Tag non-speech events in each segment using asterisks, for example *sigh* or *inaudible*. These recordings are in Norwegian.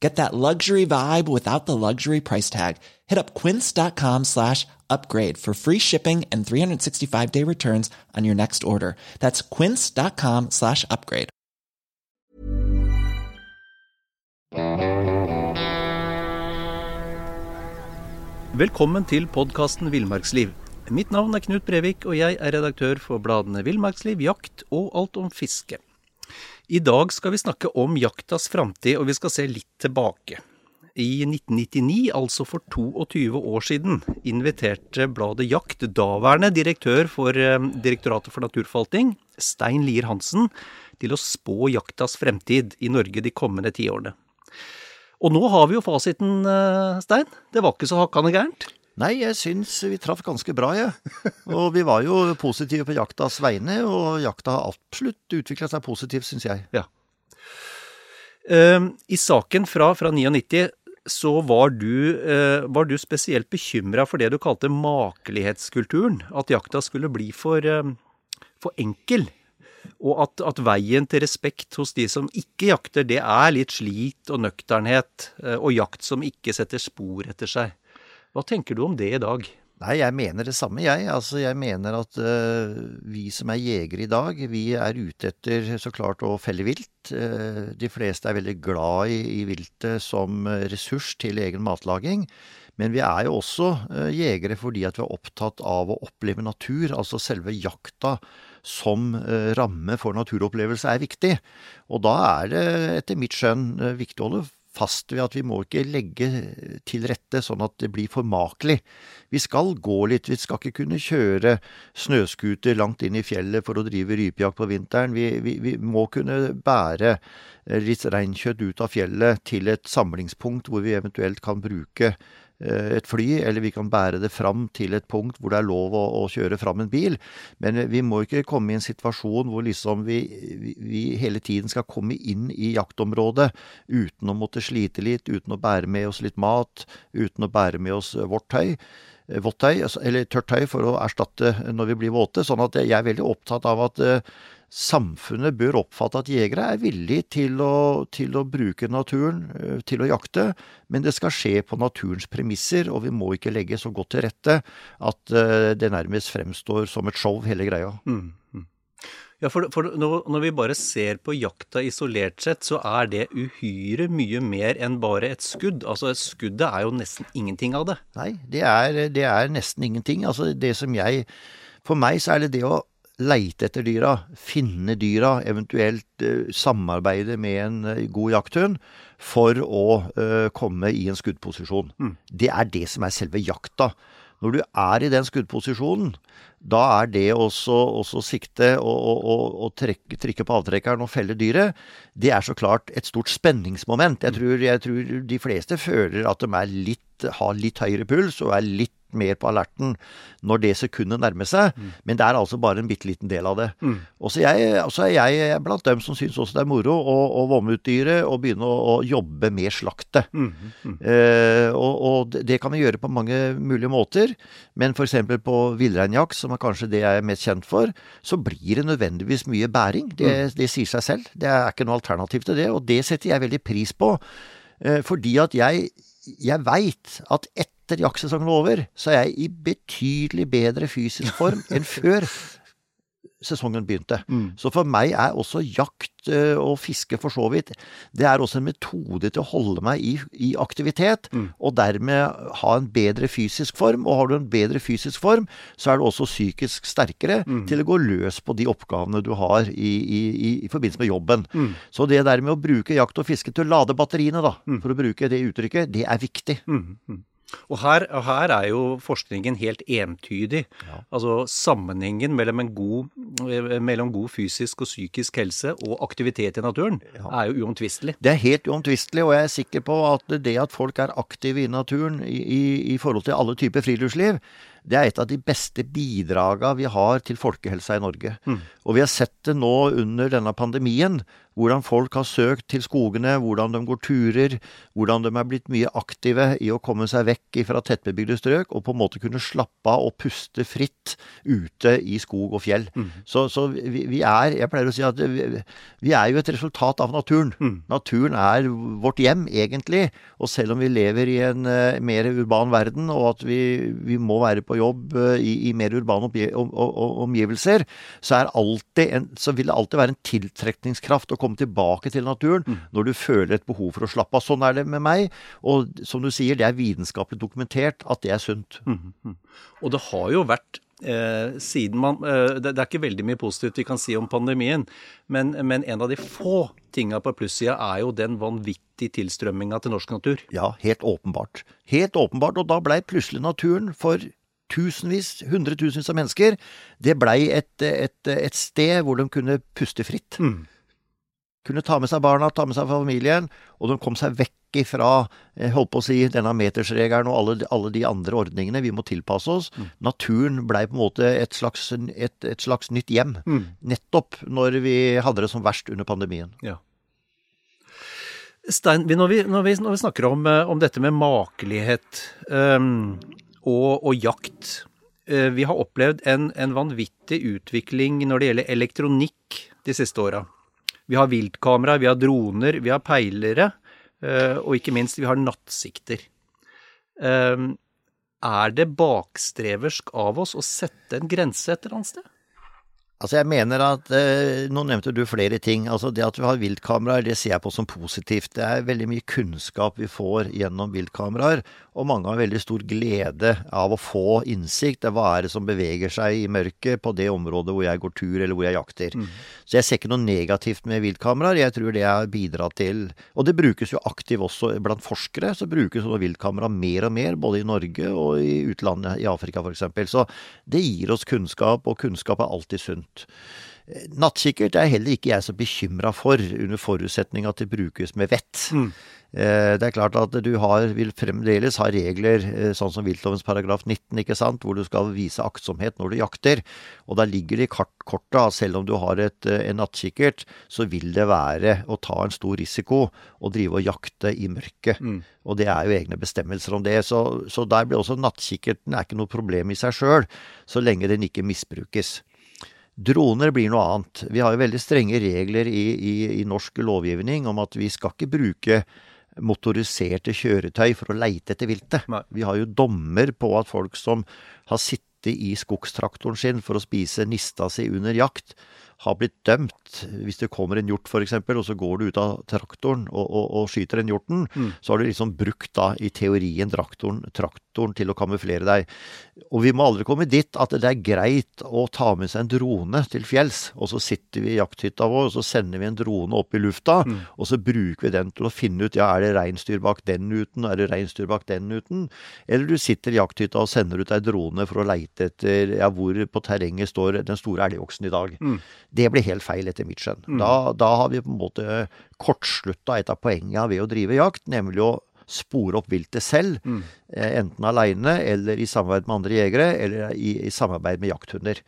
Get that luxury vibe without the luxury price tag. Hit up quince.com slash upgrade for free shipping and 365 day returns on your next order. That's quince.com slash upgrade. Velkommen til podkasten Villmarksliv. Mitt navn er Knut Brevik, og jeg er redaktør for bladene Villmarksliv, Jakt og Alt om fiske. I dag skal vi snakke om jaktas framtid, og vi skal se litt tilbake. I 1999, altså for 22 år siden, inviterte bladet Jakt daværende direktør for eh, Direktoratet for naturforvaltning, Stein Lier Hansen, til å spå jaktas fremtid i Norge de kommende tiårene. Og nå har vi jo fasiten, eh, Stein. Det var ikke så hakkande gærent. Nei, jeg syns vi traff ganske bra, jeg. Og vi var jo positive på jaktas vegne, og jakta har absolutt utvikla seg positivt, syns jeg. Ja. Uh, I saken fra, fra 99 så var du, uh, var du spesielt bekymra for det du kalte makelighetskulturen. At jakta skulle bli for, uh, for enkel. Og at, at, veien til respekt hos de som ikke jakter, det er litt slit og nøkternhet, og jakt som ikke setter spor etter seg. Hva tenker du om det i dag? Nei, jeg mener det samme, jeg. Altså, jeg mener at uh, vi som er jegere i dag, vi er ute etter så klart å felle vilt. Uh, de fleste er veldig glad i, i, viltet som ressurs til egen matlaging. Men vi er jo også uh, jegere fordi at vi er opptatt av å oppleve natur. Altså selve jakta som ramme for naturopplevelse er viktig. Og da er det etter mitt skjønn viktig å holde fast ved at vi må ikke legge til rette sånn at det blir for makelig. Vi skal gå litt, vi skal ikke kunne kjøre snøscooter langt inn i fjellet for å drive rypejakt på vinteren. Vi, vi, vi må kunne bære litt reinkjøtt ut av fjellet til et samlingspunkt hvor vi eventuelt kan bruke et fly, eller vi kan bære det fram til et punkt hvor det er lov å, å kjøre fram en bil. Men vi må ikke komme i en situasjon hvor liksom vi, vi, vi, hele tiden skal komme inn i jaktområdet uten å måtte slite litt, uten å bære med oss litt mat, uten å bære med oss vårt tøy. Eh, vått tøy, altså, eller tørt tøy for å erstatte når vi blir våte. Sånn at jeg er veldig opptatt av at samfunnet bør oppfatte at jegere er villige til å, til å, bruke naturen eh, til å jakte, men det skal skje på naturens premisser, og vi må ikke legge så godt til rette at uh, det nærmest fremstår som et show, hele greia. Mm, mm. Ja, for, for når, vi bare ser på jakta isolert sett, så er det uhyre mye mer enn bare et skudd. Altså, skuddet er jo nesten ingenting av det. Nei, det er, det er nesten ingenting. Altså, det som jeg For meg så er det det å leite etter dyra, finne dyra, eventuelt uh, samarbeide med en uh, god jakthund for å uh, komme i en skuddposisjon. Mm. Det er det som er selve jakta. Når du er i den skuddposisjonen, da er det også, også sikte og, og, og, og trekke, trykke på avtrekkeren og felle dyret, det er så klart et stort spenningsmoment. Jeg mm. tror, jeg tror de fleste føler at de litt, har litt høyere puls og er litt mer på alerten når det sekundet nærmer seg. Mm. Men det er altså bare en bitte liten del av det. Mm. Og så er jeg blant dem som syns også det er moro å, å vomme ut dyret og begynne å, å jobbe med slaktet. Mm. mm. Eh, og, og, det kan vi gjøre på mange mulige måter. Men f.eks. på villreinjakt, som er kanskje det jeg er mest kjent for, så blir det nødvendigvis mye bæring. Det, mm. det sier seg selv. Det er ikke noe alternativ til det. Og det setter jeg veldig pris på. Eh, fordi at jeg, jeg veit at etter etter jaktsesongen var over, så er jeg i betydelig bedre fysisk form enn før sesongen begynte. *laughs* Så for meg er også jakt eh, og fiske for så vidt Det er også en metode til å holde meg i, i aktivitet, og dermed ha en bedre fysisk form. Og har du en bedre fysisk form, så er du også psykisk sterkere til å gå løs på de oppgavene du har i, i, i, i forbindelse med jobben. Så det der med å bruke jakt og fiske til å lade batteriene, da, for å bruke det uttrykket, det er viktig. Og her, og her er jo forskningen helt entydig. Altså sammenhengen mellom, en god, eh, mellom god fysisk og psykisk helse og aktivitet i naturen er jo uomtvistelig. Det er helt uomtvistelig, og jeg er sikker på at det at folk er aktive i naturen i, i, i forhold til alle typer friluftsliv, det er et av de beste bidraga vi har til folkehelsa i Norge. Og vi har sett det nå under denne pandemien, hvordan folk har søkt til skogene, hvordan de går turer, hvordan de er blitt mye aktive i å komme seg vekk fra tettbebygde strøk, og på en måte kunne slappe av og puste fritt ute i skog og fjell. Så, så vi, vi er Jeg pleier å si at vi, vi er jo et resultat av naturen. Naturen er vårt hjem, egentlig. Og selv om vi lever i en uh, mer urban verden, og at vi, vi må være på jobb eh, i, i mer urbane omgi- om, om, om- omgivelser, så, er en, så vil det alltid være en tiltrekningskraft å komme tilbake til naturen når du føler et behov for å slappe av. Sånn er det med meg. Og som du sier, det er vitenskapelig dokumentert at det er sunt. Og det har jo vært eh, siden man eh, det, det er ikke veldig mye positivt vi kan si om pandemien, men, men en av de få tinga på plussida er jo den vanvittige tilstrømminga til norsk natur. Ja, helt åpenbart. Helt åpenbart. Og da blei plutselig naturen for tusenvis, hundretusenvis av mennesker, det blei et, et, et sted hvor de kunne puste fritt. Kunne ta med seg barna, ta med seg familien, og de kom seg vekk ifra holdt på å si, denne metersregelen og alle, alle de andre ordningene vi må tilpasse oss. Naturen blei på en måte et slags, et, et slags nytt hjem. Nettopp når vi hadde det som verst under pandemien. Ja. Stein, når, vi, når, vi, når vi snakker om, eh, om dette med makelighet ehm, og, og jakt eh, Vi har opplevd en, en vanvittig utvikling når det gjelder elektronikk de siste åra. Vi har viltkamera, vi har droner, vi har peilere, eh, og ikke minst vi har nattsikter. Ehm, er det bakstreversk av oss å sette en grense et eller annet sted? Altså jeg mener at, eh, Nå nevnte du flere ting. altså Det at vi har viltkameraer, det ser jeg på som positivt. Det er veldig mye kunnskap vi får gjennom viltkameraer. Og mange har veldig stor glede av å få innsikt i hva er det som beveger seg i mørket på det området hvor jeg går tur eller hvor jeg jakter. Så jeg ser ikke noe negativt med viltkameraer. Jeg tror det har bidratt til Og det brukes jo aktivt også blant forskere. Så brukes viltkamera mer og mer, både i Norge og i utlandet, i Afrika f.eks. Så det gir oss kunnskap, og kunnskap er alltid sunt. Nattkikkert er heller ikke jeg så bekymra for, under forutsetning at det brukes med vett. Mm. Det er klart at du har, vil fremdeles ha regler eh, sånn som viltlovens paragraf 19, ikke sant, hvor du skal vise aktsomhet når du jakter. Og da ligger det i kortet at selv om du har et, eh, en nattkikkert, så vil det være å ta en stor risiko å drive og jakte i mørket. Og det er jo egne bestemmelser om det. Så, så der blir også nattkikkerten er ikke noe problem i seg sjøl, så lenge den ikke misbrukes. Droner blir noe annet. Vi har jo veldig strenge regler i, i, i norsk lovgivning om at vi skal ikke bruke motoriserte kjøretøy for å leite etter viltet. Vi har jo dommer på at folk som har sittet i skogstraktoren sin for å spise nista si under jakt, har blitt dømt. Hvis det kommer en hjort f.eks., og så går du ut av traktoren og, og, og skyter den hjorten, så har du liksom brukt da i teorien traktoren, traktoren til å kamuflere deg. Og vi må aldri komme dit at det er greit å ta med seg en drone til fjells, og så sitter vi i jakthytta vår, og så sender vi en drone opp i lufta, og så bruker vi den til å finne ut ja, er det reinsdyr bak den uten, er det reinsdyr bak den uten? Eller du sitter i jakthytta og sender ut ei drone for å leite etter ja, hvor på terrenget står den store elgoksen i dag. Det blir helt feil etter mitt skjønn. Da, da har vi på en måte kortslutta et av poengene ved å drive jakt, nemlig å spore opp viltet selv, eh, enten aleine eller i samarbeid med andre jegere, eller i, i samarbeid med jakthunder.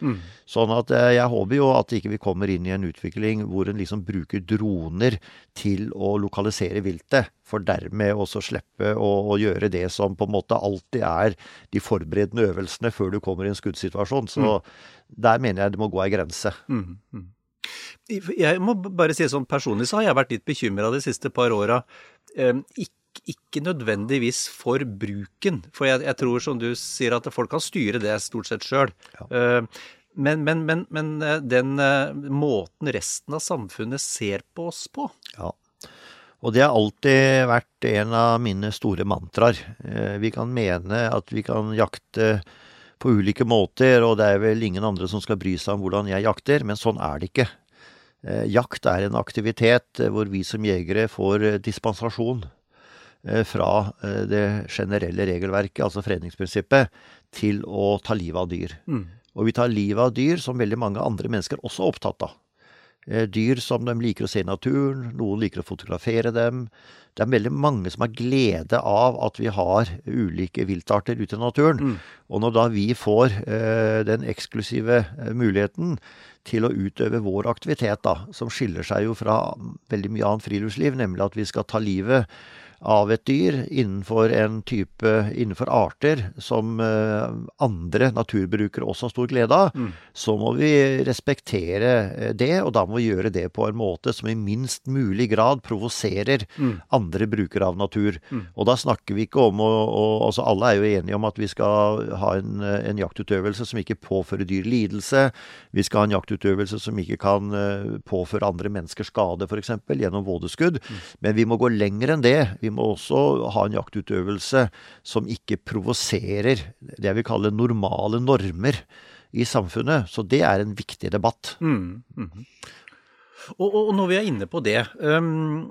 Sånn at eh, jeg håper jo at ikke vi kommer inn i en utvikling hvor en liksom bruker droner til å lokalisere viltet, for dermed også slippe å, å gjøre det som på en måte alltid er de forberedende øvelsene før du kommer i en skuddsituasjon. Så der mener jeg det må gå ei grense. Jeg må bare si sånn personlig så har jeg vært litt bekymra de siste par åra. Ikke, ikke nødvendigvis for bruken, for jeg, jeg tror som du sier at folk kan styre det stort sett sjøl. Men, men, men, men eh, den eh, måten resten av samfunnet ser på oss på Ja. Og det har alltid vært en av mine store mantraer. Eh, Vi kan mene at vi kan jakte på ulike måter, og det er vel ingen andre som skal bry seg om hvordan jeg jakter, men sånn er det ikke. Eh, Jakt er en aktivitet eh, hvor vi som jegere får eh, dispensasjon fra det generelle regelverket, altså fredningsprinsippet, til å ta livet av dyr. Og vi tar livet av dyr som veldig mange andre mennesker også er opptatt av. Eh, Dyr som de liker å se i naturen, noen liker å fotografere dem. Det er veldig mange som har glede av at vi har ulike viltarter ute i naturen. Og når da vi får eh, den eksklusive eh, muligheten til å utøve vår aktivitet, da, som skiller seg jo fra veldig mye annet friluftsliv, nemlig at vi skal ta livet av et dyr innenfor en type innenfor arter som eh, andre naturbrukere også har stor glede av, så må vi respektere eh, det, og da må vi gjøre det på en måte som i minst mulig grad provoserer andre brukere av natur. Og da snakker vi ikke om å, å altså Alle er jo enige om at vi skal ha en, en jaktutøvelse som ikke påfører dyr lidelse. Vi skal ha en jaktutøvelse som ikke kan eh, påføre andre mennesker skade, f.eks. gjennom vådeskudd. Men vi må gå lenger enn det. Vi må også ha en jaktutøvelse som ikke provoserer det jeg vil kalle normale normer i samfunnet. Så det er en viktig debatt. Og, og, og når vi er inne på det um,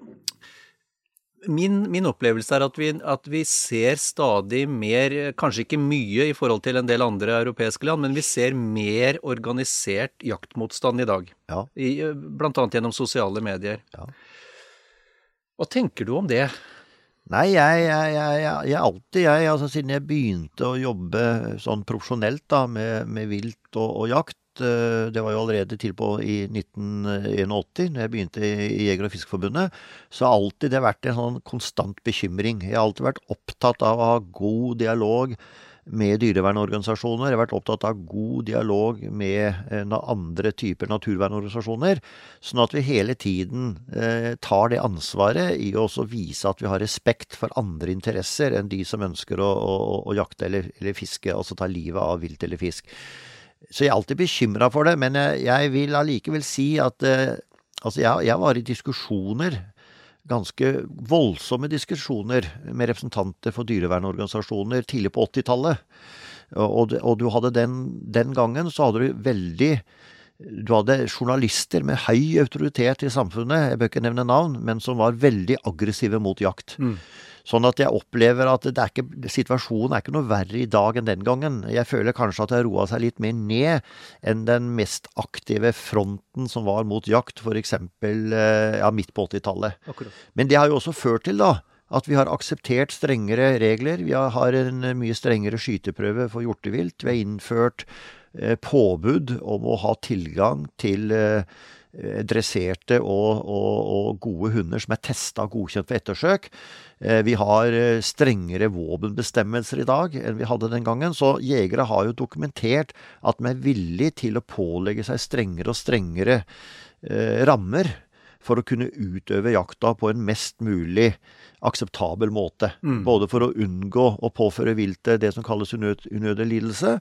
min, min opplevelse er at vi, at vi ser stadig mer, kanskje ikke mye i forhold til en del andre europeiske land, men vi ser mer organisert jaktmotstand i dag. Ja. I, øh, blant annet gjennom sosiale medier. Ja. Hva tenker du om det? Nei, jeg, jeg, jeg, jeg, alltid, jeg, altså siden jeg begynte å jobbe sånn profesjonelt da, med, med vilt og, og jakt, eh, det var jo allerede til på i 1981, når jeg begynte i Jeger- og Fiskerforbundet, så har alltid det vært en sånn konstant bekymring. Jeg har alltid vært opptatt av å ha god dialog med dyrevernorganisasjoner. Jeg har vært opptatt av god dialog med eh, andre typer naturvernorganisasjoner, sånn at vi hele tiden eh, tar det ansvaret i å vise at vi har respekt for andre interesser enn de som ønsker å, å, å jakte eller, eller fiske, altså ta livet av vilt eller fisk. Så jeg er alltid bekymra for det, men jeg, jeg vil allikevel si at eh, Altså, jeg, jeg var i diskusjoner ganske voldsomme diskusjoner med representanter for dyrevernorganisasjoner tidlig på 80-tallet. Og, og du hadde den, den gangen så hadde du veldig Du hadde journalister med høy autoritet i samfunnet, jeg bør ikke nevne navn, men som var veldig aggressive mot jakt. Sånn at jeg opplever at det er ikke, situasjonen er ikke noe verre i dag enn den gangen. Jeg føler kanskje at det har roa seg litt mer ned enn den mest aktive fronten som var mot jakt, f.eks. Ja, midt på 80-tallet. Men det har jo også ført til da, at vi har akseptert strengere regler. Vi har- en mye strengere skyteprøve for hjortevilt. Vi har innført eh, påbud om å ha tilgang til eh, eh, dresserte og, og, og gode hunder som er testa og godkjent for ettersøk. Eh, Vi har eh, strengere våpenbestemmelser i dag enn vi hadde den gangen. Så jegere har jo dokumentert at de er villige til å pålegge seg strengere og strengere eh, rammer for å kunne utøve jakta på en mest mulig akseptabel måte. Både for å unngå å påføre viltet det som kalles unød, unødig lidelse,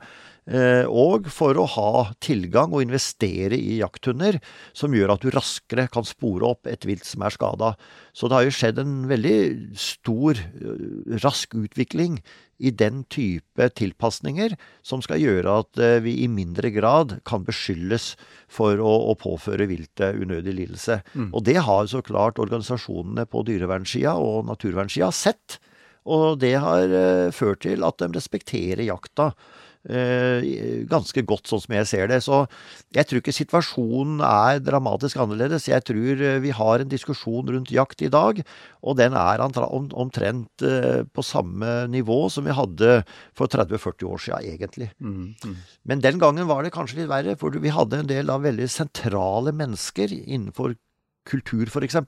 eh, og for å ha tilgang og investere i jakthunder som gjør at du raskere kan spore opp et vilt som er skada. Så det har jo skjedd en veldig stor, eh, rask utvikling i den type tilpasninger som skal gjøre at eh, vi i mindre grad kan beskyldes for å, å påføre viltet unødig lidelse. Og det har så klart organisasjonene på dyrevernssida og naturvernsida sett. Og det har eh, ført til at de respekterer jakta eh, ganske godt, sånn som jeg ser det. Så jeg tror ikke situasjonen er dramatisk annerledes. Jeg tror eh, vi har en diskusjon rundt jakt i dag, og den er omtrent på samme nivå som vi hadde for 30-40 år siden, egentlig. Men den gangen var det kanskje litt verre, for vi hadde en del av veldig sentrale mennesker innenfor kultur, f.eks.,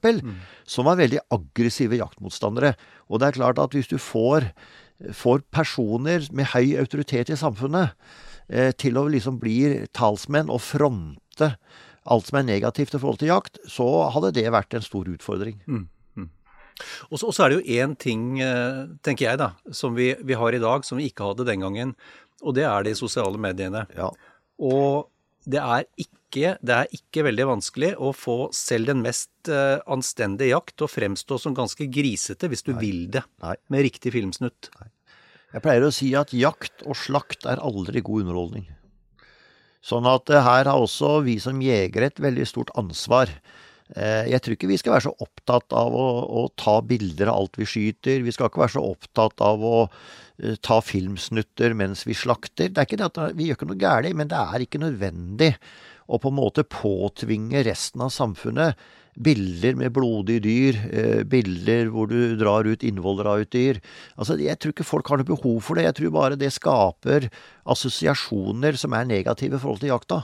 som var veldig aggressive jaktmotstandere. Og det er klart at hvis du får, får personer med høy autoritet i samfunnet eh, til å liksom bli talsmenn og fronte alt som er negativt i forhold til jakt, så hadde det vært en stor utfordring. Og så, og så er det jo én ting, eh, tenker jeg, da, som vi, vi har i dag, som vi ikke hadde den gangen. Og det er de sosiale mediene. Ja. Og det er ikke, det er ikke veldig vanskelig å få selv den mest eh, anstendige jakt til å fremstå som ganske grisete, hvis du vil det, Nei. med riktig filmsnutt. Jeg pleier å si at jakt og slakt er aldri god underholdning. Sånn at eh, her har også vi som jegere et veldig stort ansvar. Eh, Jeg tror ikke vi skal være så opptatt av å, å ta bilder av alt vi skyter. Vi skal ikke være så opptatt av å ta filmsnutter mens vi slakter. Det er ikke det at Vi gjør ikke noe galt, men det er ikke nødvendig å på en måte påtvinge resten av samfunnet bilder med blodige dyr, eh, bilder hvor du drar ut innvoller av et dyr. Altså, Jeg tror ikke folk har noe behov for det. Jeg tror bare det skaper assosiasjoner som er negative i forhold til jakta.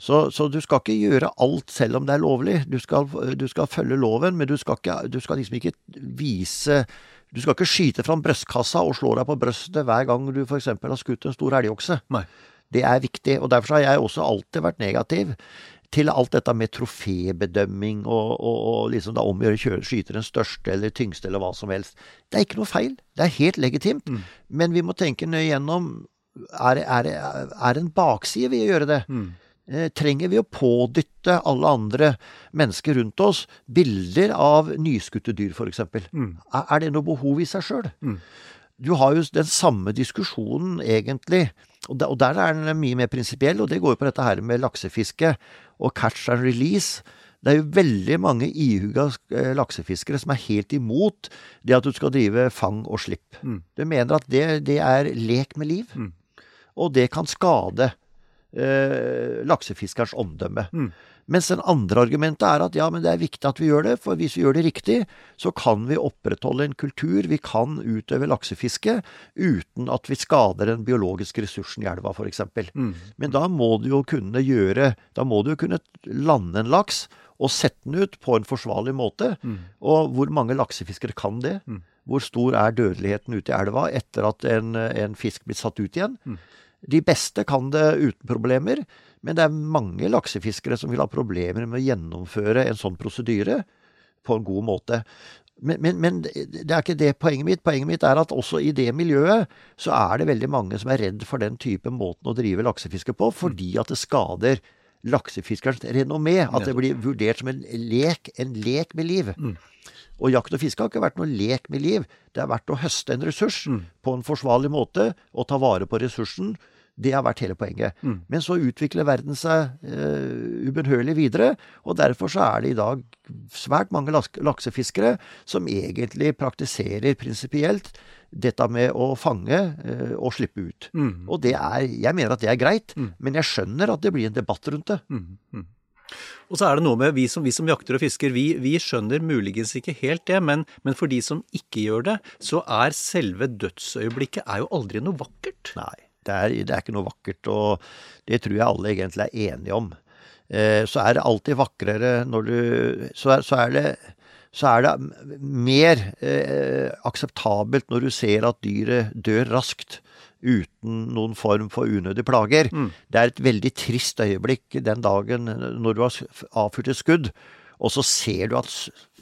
Så, så du skal ikke gjøre alt selv om det er lovlig. Du skal, du skal følge loven, men du skal, ikke, du skal liksom ikke vise Du skal ikke skyte fram brystkassa og slå deg på brøstet hver gang du f.eks. har skutt en stor elgokse. Det er viktig, og derfor har jeg også alltid vært negativ til alt dette med trofébedømming og, og, og liksom da omgjøre å gjøre kjøre- skyte den største eller tyngste eller hva som helst. Det er ikke noe feil. Det er helt legitimt. Men vi må tenke nøye gjennom er, det- er, er en bakside ved å gjøre det? Eh, trenger vi å pådytte alle andre mennesker rundt oss bilder av nyskutte dyr, f.eks.? Er, er det noe behov i seg sjøl? Du har jo den samme diskusjonen, egentlig. Og der, og der er den mye mer prinsipiell, og det går jo på dette her med laksefiske og catch and release. Det er jo veldig mange ihuga eh, laksefiskere som er helt imot det at du skal drive fang og slipp. De mener at det, det er lek med liv, og det kan skade eh, laksefiskerens omdømme. Mens den andre argumentet er at ja, men det er viktig at vi gjør det, for hvis vi gjør det riktig, så kan vi opprettholde en kultur, vi kan utøve laksefiske uten at vi skader den biologiske ressursen i elva, f.eks. Men da må du jo kunne gjøre Da må du jo kunne lande en laks og sette den ut på en forsvarlig måte. Og hvor mange laksefiskere kan det? Hvor stor er dødeligheten ute i elva etter at en, en fisk blir satt ut igjen? De beste kan det uten problemer, men det er mange laksefiskere som vil ha problemer med å gjennomføre en sånn prosedyre på en god måte. Men, men, men det er ikke det poenget mitt. Poenget mitt er at også i det miljøet så er det veldig mange som er redd for den type måten å drive laksefiske på, fordi at det skader laksefiskerens renommé. At det blir vurdert som en lek, en lek med liv. Og jakt og fiske har ikke vært noe lek med liv. Det har vært å høste en ressurs på en forsvarlig måte og ta vare på ressursen. Det har vært hele poenget. Men så utvikler verden seg uh, ubønnhørlig videre, og derfor så er det i dag svært mange laksefiskere som egentlig praktiserer prinsipielt dette med å fange uh, og slippe ut. Og det er Jeg mener at det er greit, men jeg skjønner at det blir en debatt rundt det. Og så er det noe med vi som, vi som jakter og fisker, vi, vi skjønner muligens ikke helt det, men, men for de som ikke gjør det, så er selve dødsøyeblikket er jo aldri noe vakkert. Nei, det er, det er ikke noe vakkert, og det tror jeg alle egentlig er enige om. Eh, så er det alltid vakrere når du Så er, så er det så er det mer eh, akseptabelt når du ser at dyret dør raskt uten noen form for unødige plager. Det er et veldig trist øyeblikk den dagen når du har avfyrt et skudd, og så ser du at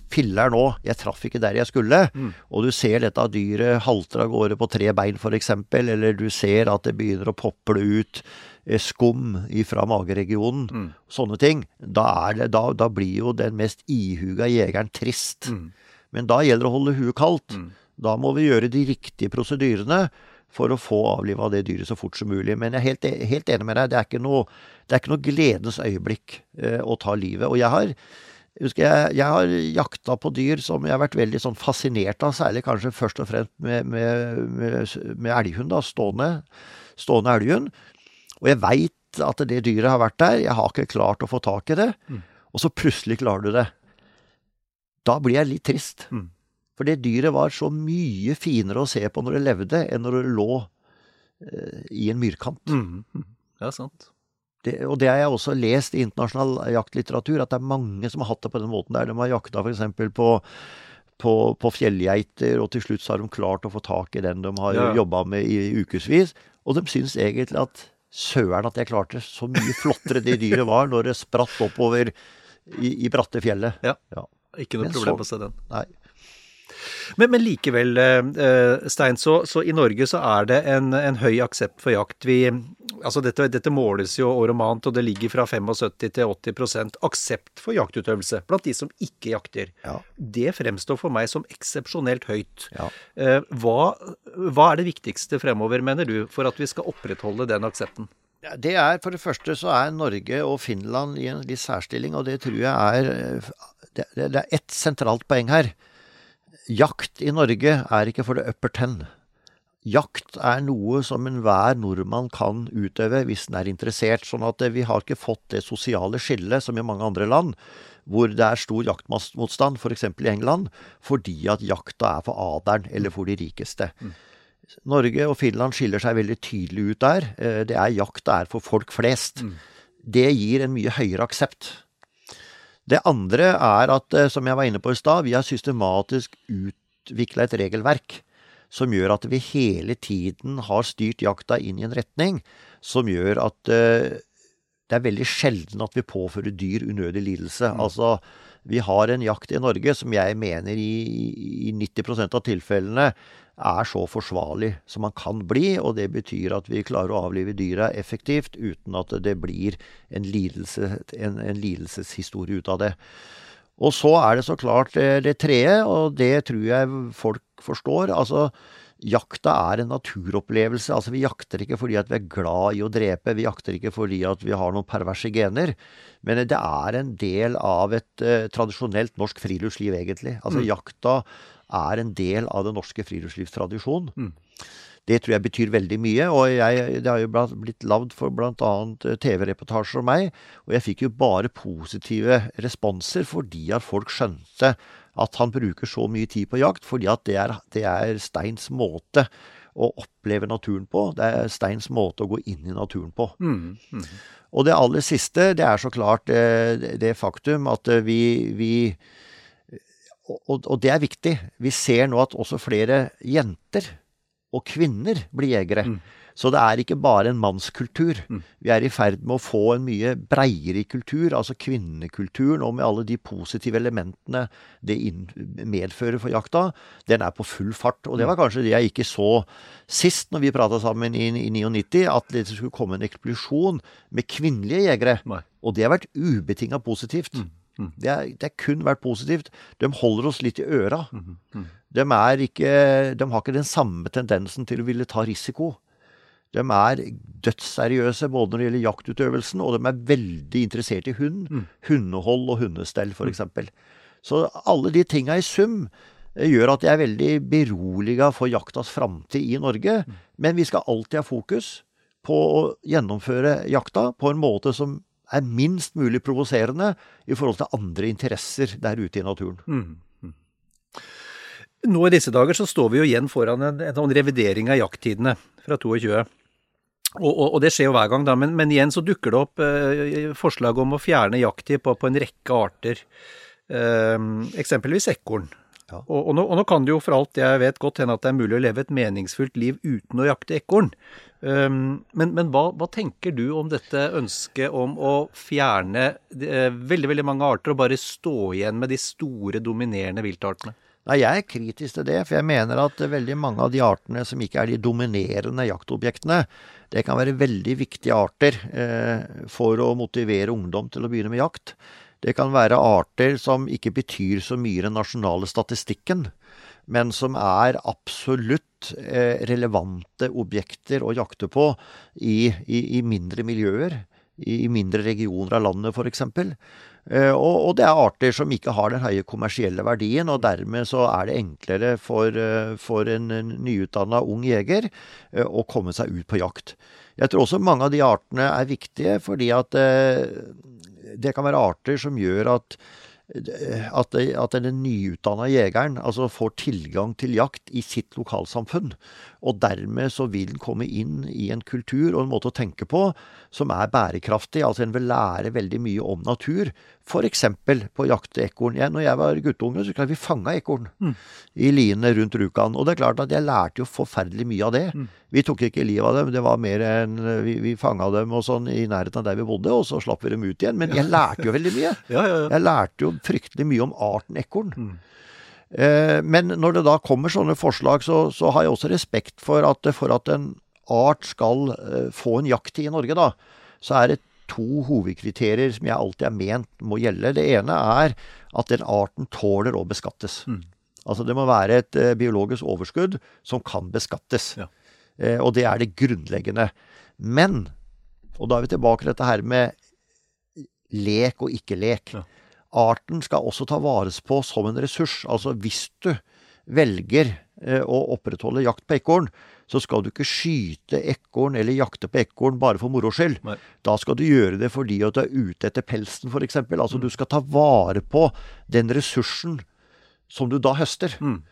Filler nå, jeg traff ikke der jeg skulle. Og du ser dette dyret halter av gårde på tre bein f.eks., eller du ser at det begynner å pople ut eh, skum fra mageregionen. Sånne ting. Da, er det, da, da blir jo den mest ihuga jegeren trist. Men da gjelder det å holde huet kaldt. Da må vi gjøre de riktige prosedyrene for å få avliva det dyret så fort som mulig. Men jeg er helt, helt enig med deg, det er ikke noe, det er ikke noe gledens øyeblikk eh, å ta livet. Og jeg har husker jeg, jeg har jakta på dyr som jeg har vært veldig sånn fascinert av, særlig kanskje først og fremst med, med, med, med elghund, da, stående, stående elghund. Og jeg veit at det dyret har vært der, jeg har ikke klart å få tak i det. Og så plutselig klarer du det. Da blir jeg litt trist. Mm. For det dyret var så mye finere å se på når det levde, enn når det lå eh, i en myrkant. Mm. Ja, sant. Det, og det har jeg også lest i internasjonal jaktlitteratur, at det er mange som har hatt det på den måten der. De har jakta f.eks. på på, på fjellgeiter, og til slutt så har de klart å få tak i den de har Ja. jobba med i ukevis. Og de syns egentlig at søren at jeg klarte så mye flottere det dyret var når det spratt oppover i, i bratte fjellet. Ja. Ja. Ikke noe Men problem så- å se den. Nei. Men, men likevel, eh, Stein, så, så i Norge så er det en, en høy aksept for jakt. Vi, altså dette, dette, måles jo år om annet, og det ligger fra 75 til 80% aksept for jaktutøvelse blant de som ikke jakter. Ja. Det fremstår for meg som eksepsjonelt høyt. Ja. Eh, hva, hva er det viktigste fremover, mener du, for at vi skal opprettholde den aksepten? Det er, For det første så er Norge og Finland i en litt særstilling, og det tror jeg er Det, det er ett sentralt poeng her. Jakt i Norge er ikke for det upper ten. Jakt er noe som enhver nordmann kan utøve hvis den er interessert. Sånn at vi har ikke fått det sosiale skillet som i mange andre land, hvor det er stor jaktmotstand, f.eks. i England, fordi at jakta er for adelen eller for de rikeste. Mm. Norge og Finland skiller seg veldig tydelig ut der. Eh, det er jakt er for folk flest. Mm. Det gir en mye høyere aksept. Det andre er at, eh, som jeg var inne på i stad, vi har systematisk utvikla et regelverk som gjør at vi hele tiden har styrt jakta inn i en retning som gjør at uh, det er veldig sjelden at vi påfører dyr unødig lidelse. Mm. Altså, vi har en jakt i Norge som jeg mener i, i 90% av tilfellene er så forsvarlig som man kan bli. Og det betyr at vi klarer å avlive dyra effektivt uten at det blir en, lidelse, en, en lidelseshistorie ut av det. Og så er det så klart det, det tredje, og det tror jeg folk forstår. altså Jakta er en naturopplevelse. altså Vi jakter ikke fordi at vi er glad i å drepe. Vi jakter ikke fordi at vi har noen perverse gener. Men det er en del av et eh, tradisjonelt norsk friluftsliv, egentlig. Altså mm. Jakta er en del av den norske friluftslivstradisjonen. Mm. Det tror jeg betyr veldig mye. og jeg, Det har jo blitt lagd for bl.a. Eh, TV-reportasjer om meg. Og jeg fikk jo bare positive responser fordi at folk skjønte at han bruker så mye tid på jakt. Fordi at det er, det er Steins måte å oppleve naturen på. Det er Steins måte å gå inn i naturen på. Mm, mm. Og det aller siste, det er så klart det, eh, det faktum at eh, vi, vi og, og, det er viktig. Vi ser nå at også flere jenter og kvinner blir jegere. Mm. Så det er ikke bare en mannskultur. Mm. Vi er i ferd med å få en mye breiere kultur, altså kvinnekulturen, og med alle de positive elementene det medfører for jakta. Den er på full fart. Og det var kanskje det jeg ikke så sist når vi prata sammen i, i 99, at det skulle komme en eksplosjon med kvinnelige jegere. Nei. Og det har vært ubetinga positivt. Mm. mm. Det, det, har kun vært positivt. De holder oss litt i øra. Mm. mm. De, ikke, de, har ikke den samme tendensen til å ville ta risiko. De er dødsseriøse både når det gjelder jaktutøvelsen, og de er veldig interessert i hund. Mm. Hundehold og hundestell, f.eks. Mm. Så alle de tinga i sum eh, gjør at jeg er veldig beroliga for jaktas framtid i Norge. Mm. Men vi skal alltid ha fokus på å gjennomføre jakta på en måte som er minst mulig provoserende i forhold til andre interesser der ute i naturen. Mm. Nå i disse dager så står vi jo igjen foran en, en sånn revidering av jakttidene fra 22. Og, og, og, det skjer jo hver gang, da, men, men igjen så dukker det opp eh, forslag om å fjerne jakttid på, på, en rekke arter. Eh, eksempelvis ekorn. Ja. Og, og nå, nå, kan det jo for alt jeg vet godt hende at det er mulig å leve et meningsfullt liv uten å jakte ekorn. Um, men, men hva, hva, tenker du om dette ønsket om å fjerne uh, veldig veldig mange arter og bare stå igjen med de store, dominerende viltartene? Nei, Jeg er kritisk til det, for jeg mener at veldig mange av de artene som ikke er de dominerende jaktobjektene, det kan være veldig viktige arter eh, for å motivere ungdom til å begynne med jakt. Det kan være arter som ikke betyr så mye i den nasjonale statistikken, men som er absolutt eh, relevante objekter å jakte på i, i, i mindre miljøer, i, i mindre regioner av landet f.eks. Eh, og, og, det er arter som ikke har den høye kommersielle verdien, og dermed så er det enklere for, eh, for en nyutdanna ung jeger eh, å komme seg ut på jakt. Jeg tror også mange av de artene er viktige, fordi at det kan være arter som gjør at at, at den nyutdanna jegeren altså får tilgang til jakt i sitt lokalsamfunn. Og dermed så vil den komme inn i en kultur og en måte å tenke på som er bærekraftig. Altså en vil lære veldig mye om natur. F.eks. på å jakte ekorn. Jeg, når jeg var guttunge, så klart vi fanga ekorn mm. i liene rundt Rjukan. Og det er klart at jeg lærte jo forferdelig mye av det. Mm. Vi tok ikke livet av dem, det var mer enn vi, vi fanga dem og sånn i nærheten av der vi bodde, og så slapp vi dem ut igjen. Men jeg lærte jo veldig mye. *laughs* ja, ja, ja. Jeg lærte jo fryktelig mye om arten ekorn. Mm. Eh, men når det da kommer sånne forslag, så, så, har jeg også respekt for at, for at en art skal eh, få en jakttid i Norge, da, så er det to hovedkriterier som jeg alltid har ment må gjelde. Det ene er at den arten tåler å beskattes. Mm. Altså det må være et eh, biologisk overskudd som kan beskattes. Ja. Eh, og det er det grunnleggende. Men, og da er vi tilbake til dette her med lek og ikke lek. Ja. Arten skal også ta vares på som en ressurs. Altså hvis du velger eh, å opprettholde jakt på ekorn, så skal du ikke skyte ekorn eller jakte på ekorn bare for moro skyld. Nei. Da skal du gjøre det fordi at du er ute etter pelsen, f.eks. Altså du skal ta vare på den ressursen som du da høster. Mm.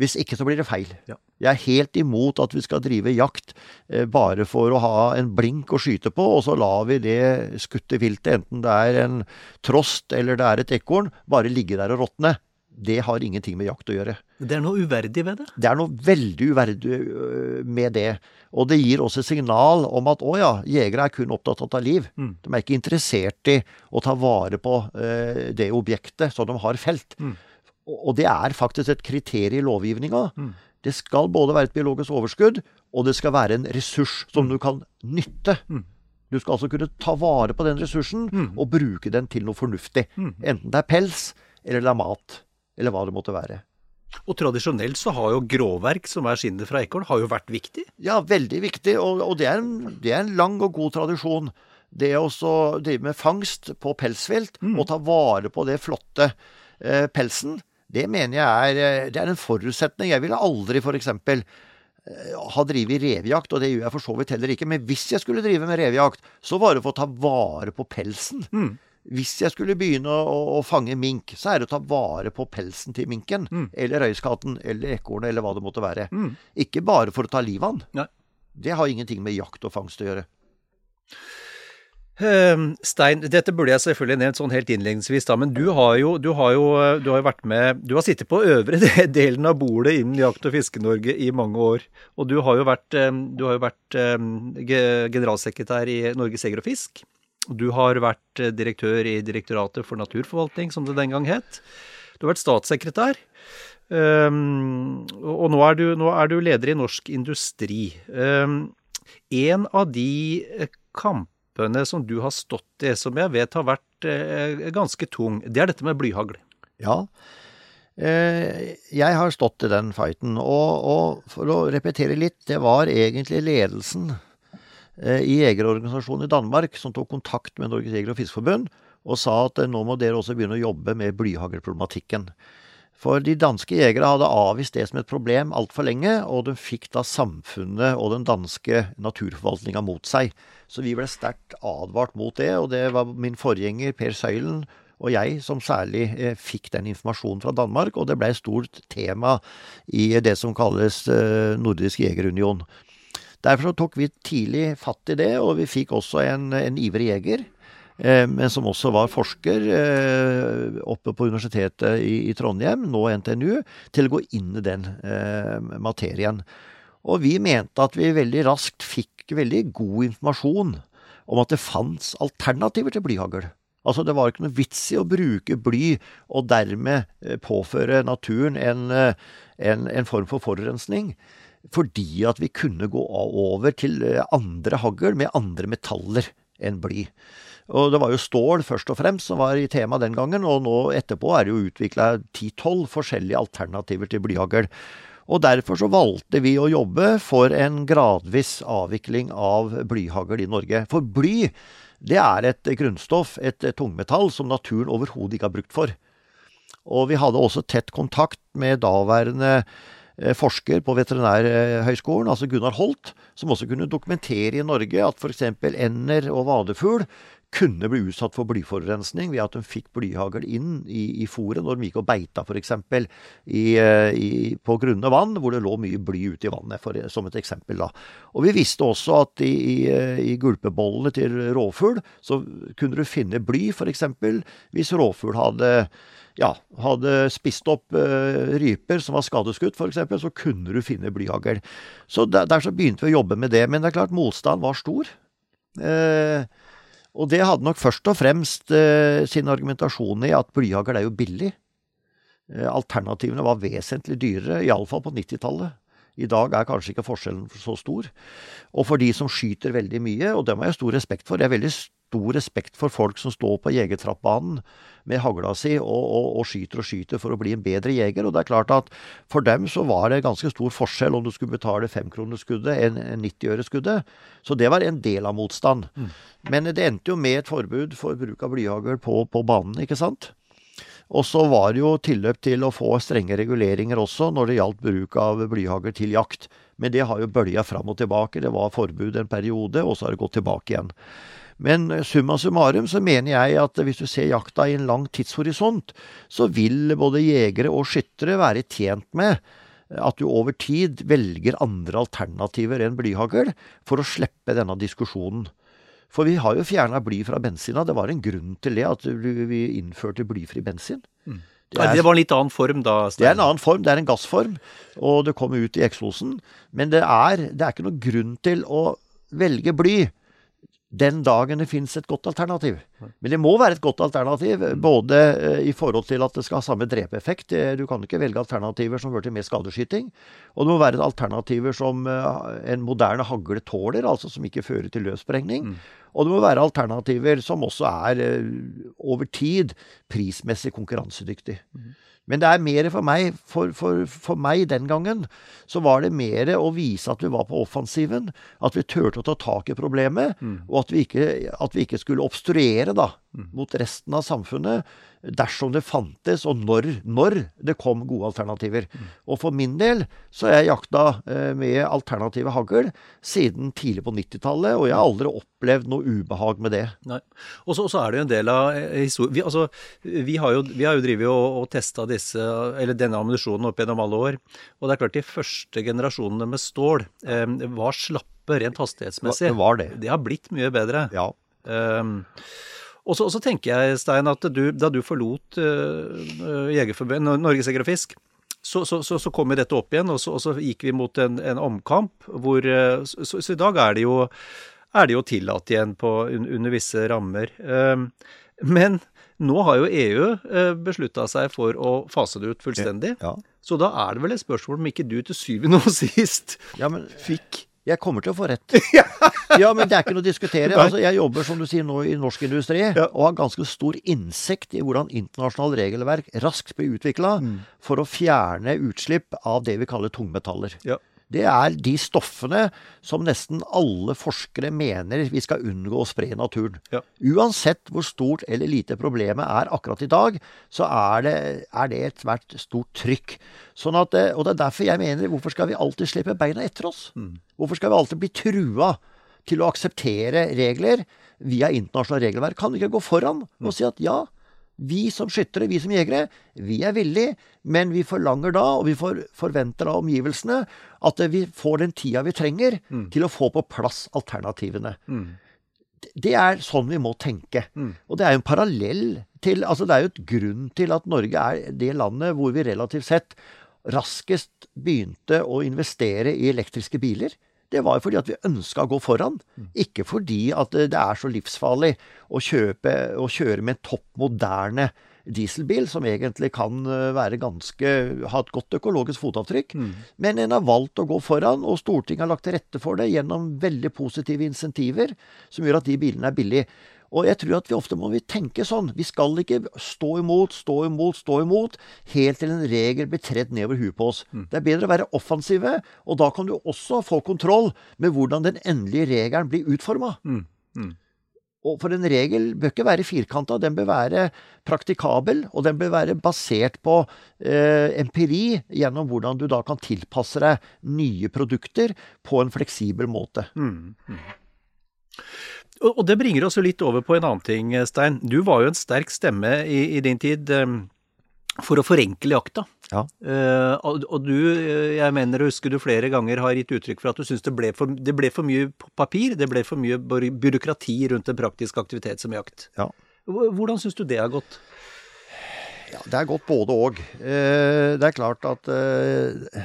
Hvis ikke så blir det feil. Ja. Jeg er helt imot at vi skal drive jakt eh, bare for å ha en blink å skyte på, og så lar vi det skutte viltet, enten det er en trost eller det er et ekorn, bare ligge der og råtne. Det har ingenting med jakt å gjøre. Det er noe uverdig ved det. Det er noe veldig uverdig øh, med det. Og det gir også signal om at å ja, jegere er kun opptatt av å ta liv. Mm. De er ikke interessert i å ta vare på øh, det objektet som de har felt. Mm. Og det er faktisk et kriterium i lovgivninga. Mm. Det skal både være et biologisk overskudd, og det skal være en ressurs som du kan nytte. Mm. Du skal altså kunne ta vare på den ressursen Mm. og bruke den til noe fornuftig. Mm. Enten det er pels, eller det er mat, eller hva det måtte være. Og tradisjonelt så har jo gråverk, som er skinnet fra ekorn, har jo vært viktig. Ja, veldig viktig, og, og det, er en, det er en lang og god tradisjon. Det å drive med fangst på pelsvilt Mm. og ta vare på det flotte eh, pelsen, det mener jeg er, eh, det er en forutsetning. Jeg ville aldri f.eks. eksempel ha drevet revejakt, og det gjør jeg for så vidt heller ikke. Men hvis jeg skulle drive med revejakt, så var det for å ta vare på pelsen. Mm. Hvis jeg skulle begynne å, å, fange mink, så er det å ta vare på pelsen til minken. Mm. Eller røyskatten, eller ekornet, eller hva det måtte være. Mm. Ikke bare for å ta livet av den. Nei. Det har ingenting med jakt og fangst å gjøre. Eh, Stein, dette burde jeg selvfølgelig nevnt sånn helt innledningsvis, da, men du har jo, du har jo, du har jo vært med Du har sittet på øvre *laughs* delen av bordet innen Jakt- og Fiske-Norge i mange år. Og du har jo vært, eh, du har jo vært eh, generalsekretær i Norges Jeger og Fisk. Du har vært eh, direktør i Direktoratet for naturforvaltning, som det den gang het. Du har vært statssekretær. Um, og nå er, du, nå er du leder i Norsk Industri. Um, en av de eh, kampene som du har stått i, som jeg vet har vært uh, ganske tung, det er dette med blyhagl. Ja. Jeg har stått i den fighten, og, og for å repetere litt, det var egentlig ledelsen jegerorganisasjonen i Danmark som tok kontakt med Norges Jeger- og Fiskerforbund og sa at eh, nå må dere også begynne å jobbe med blyhaglproblematikken. For de danske jegere hadde avvist det som et problem altfor lenge, og de fikk da samfunnet og den danske naturforvaltninga mot seg. Så vi ble sterkt advart mot det, og det var min forgjenger Per Søylen og jeg som særlig eh, fikk den informasjonen fra Danmark, og det ble et stort tema i det som kalles eh, Nordisk jegerunion. Derfor tok vi tidlig fatt i det, og vi fikk også en, en ivrig jeger. Eh, men som også var forsker eh, oppe på Universitetet i, Trondheim, nå NTNU, til å gå inn i den eh, materien. Og vi mente at vi veldig raskt fikk veldig god informasjon om at det fantes alternativer til blyhagl. Altså Det var ikke noe vits i å bruke bly og dermed påføre naturen en, en, en form for forurensning. Fordi at vi kunne gå over til eh, andre hagl med andre metaller enn bly. Og det var jo stål først og fremst som var i tema den gangen, og nå etterpå er det jo utvikla 10-12 forskjellige alternativer til blyhagl. Og derfor så valgte vi å jobbe for en gradvis avvikling av blyhagl i Norge. For bly, det er et grunnstoff, et tungmetall, som naturen overhodet ikke har brukt for. Og vi hadde også tett kontakt med daværende eh, forsker på Veterinærhøgskolen, altså Gunnar Holt, som også kunne dokumentere i Norge at f.eks. ender og vadefugl kunne bli utsatt for blyforurensning ved at de fikk blyhagl inn i, i fôret når de gikk og beita f.eks. Eh, på grunne vann hvor det lå mye bly ute i vannet, for, som et eksempel. da. Og vi visste også at i, i, eh, i gulpebollene til rovfugl så kunne du finne bly f.eks. hvis rovfugl hadde ja, hadde spist opp uh, ryper som var skadeskutt f.eks., så kunne du finne blyhagl. Så der, der, så begynte vi å jobbe med det. Men det er klart motstanden var stor. Uh, og det hadde nok først og fremst eh, sin argumentasjon i at blyhagl er jo billig. alternativene var vesentlig dyrere, iallfall på 90-tallet. I dag er kanskje ikke forskjellen så stor. Og for de som skyter veldig mye, og det må jeg stor respekt for. det er veldig stor respekt for folk som står på jegertrappbanen med hagla si og, og, og, skyter og skyter for å bli en bedre jeger. Og det er klart at for dem så var det ganske stor forskjell om du skulle betale femkronerskuddet enn 90-øreskuddet. Så det var en del av motstand. Mm. Men det endte jo med et forbud for bruk av blyhagl på, på banen, ikke sant? Og så var det jo tilløp til å få strenge reguleringer også når det gjaldt bruk av blyhagl til jakt. Men det har jo bølja fram og tilbake. Det var forbud en periode, og så har det gått tilbake igjen. Men summa summarum så mener jeg at hvis du ser jakta i en lang tidshorisont, så vil både jegere og skyttere være tjent med at du over tid velger andre alternativer enn blyhagl for å slippe denne diskusjonen. For vi har jo fjerna bly fra bensina. Det var en grunn til det, at vi innførte blyfri bensin. Mm. Det, er, det, var en litt annen form da? Stein. Det er en annen form. Det er en gassform. Og det kommer ut i ekslosen. Men det er, det er ikke noen grunn til å velge bly den dagen det finnes et godt alternativ. Men det må være et godt alternativ, både eh, i forhold til at det skal ha samme drepeeffekt. Eh, du kan ikke velge alternativer som fører til mer skadeskyting. Og det må være alternativer som eh, en moderne hagle tåler, altså som ikke fører til løssprengning. Mm. Og det må være alternativer som også er over tid prismessig konkurransedyktig. Mm. Men det er mer for meg for, for, for, meg den gangen så var det mer å vise at vi var på offensiven. At vi turte å ta tak i problemet, mm. og at vi, ikke, at vi, ikke, skulle obstruere da, mm. mot resten av samfunnet dersom det fantes, og når, når det kom gode alternativer. Mm. Og for min del så har jeg jakta eh, med alternative hagl siden tidlig på 90-tallet, og jeg har aldri opplevd noe ubehag med det. Og så er det jo en del av eh, historien vi, altså, vi, har jo, vi har jo drevet og, og testa disse, eller denne ammunisjonen opp gjennom alle år. Og det er klart de første generasjonene med stål eh, var slappe rent hastighetsmessig. Det var det. Det har blitt mye bedre. Ja. Um, og så, tenker jeg, Stein, at du, da du forlot uh, Norges Jeger og Fisk, så, så, så, så, kom jo dette opp igjen, og så, og gikk vi mot en, en omkamp hvor uh, så, i dag er det jo, er det jo tillatt igjen på, un, under visse rammer. Men nå har jo EU beslutta seg for å fase det ut fullstendig. Ja. Så da er det vel et spørsmål om ikke du til syvende og sist ja, men, fikk jeg kommer til å få rett. *laughs* ja, men det er ikke noe å diskutere. Altså, jeg jobber som du sier nå i norsk industri, ja. og har ganske stor innsikt i hvordan internasjonalt regelverk raskt blir utvikla mm. for å fjerne utslipp av det vi kaller tungmetaller. Ja det er de stoffene som nesten alle forskere mener vi skal unngå å spre i naturen. Ja. Uansett hvor stort eller lite problemet er akkurat i dag, så er det, er det et svært stort trykk. Sånn at, eh, og det er derfor jeg mener hvorfor skal vi alltid slippe beina etter oss? Mm. Hvorfor skal vi alltid bli trua til å akseptere regler via internasjonale regelverk? Kan vi ikke gå foran og mm. si at ja, vi som skyttere, vi som jegere, vi er villige, men vi forlanger da, og vi for, forventer av omgivelsene, at vi får den tida vi trenger mm. til å få på plass alternativene. Mm. Det er sånn vi må tenke. Mm. Og det er jo en parallell til Altså det er jo et grunn til at Norge er det landet hvor vi relativt sett raskest begynte å investere i elektriske biler. Det var jo fordi at vi ønska å gå foran. Ikke fordi at det er så livsfarlig å, kjøpe, å kjøre med en topp moderne dieselbil, som egentlig kan eh, være ganske, ha et godt økologisk fotavtrykk. Mm. Men en har valgt å gå foran, og Stortinget har lagt til rette for det gjennom veldig positive insentiver, som gjør at de bilene er billige. Og jeg tror at vi ofte må vi tenke sånn. Vi skal ikke stå imot, stå imot, stå imot, helt til en regel blir tredd nedover huet på oss. Mm. Det er bedre å være offensive, og da kan du også få kontroll med hvordan den endelige regelen blir utforma. Mm. Mm. Og for en regel bør ikke være firkanta, den bør være praktikabel, og den bør være basert på eh, empiri gjennom hvordan du da kan tilpasse deg nye produkter på en fleksibel måte. Mm. Og det bringer oss jo litt over på en annen ting, Stein. Du var jo en sterk stemme i, i din tid um, for å forenkle jakta. Ja. Uh, og, og, du, eh, jeg mener å huske du flere ganger har gitt uttrykk for at du syns det, det, ble for mye papir, det ble for mye byråkrati rundt en praktisk aktivitet som jakt. Ja. Hvordan syns du det har gått? Ja, Det har gått både og. Uh, det er klart at uh,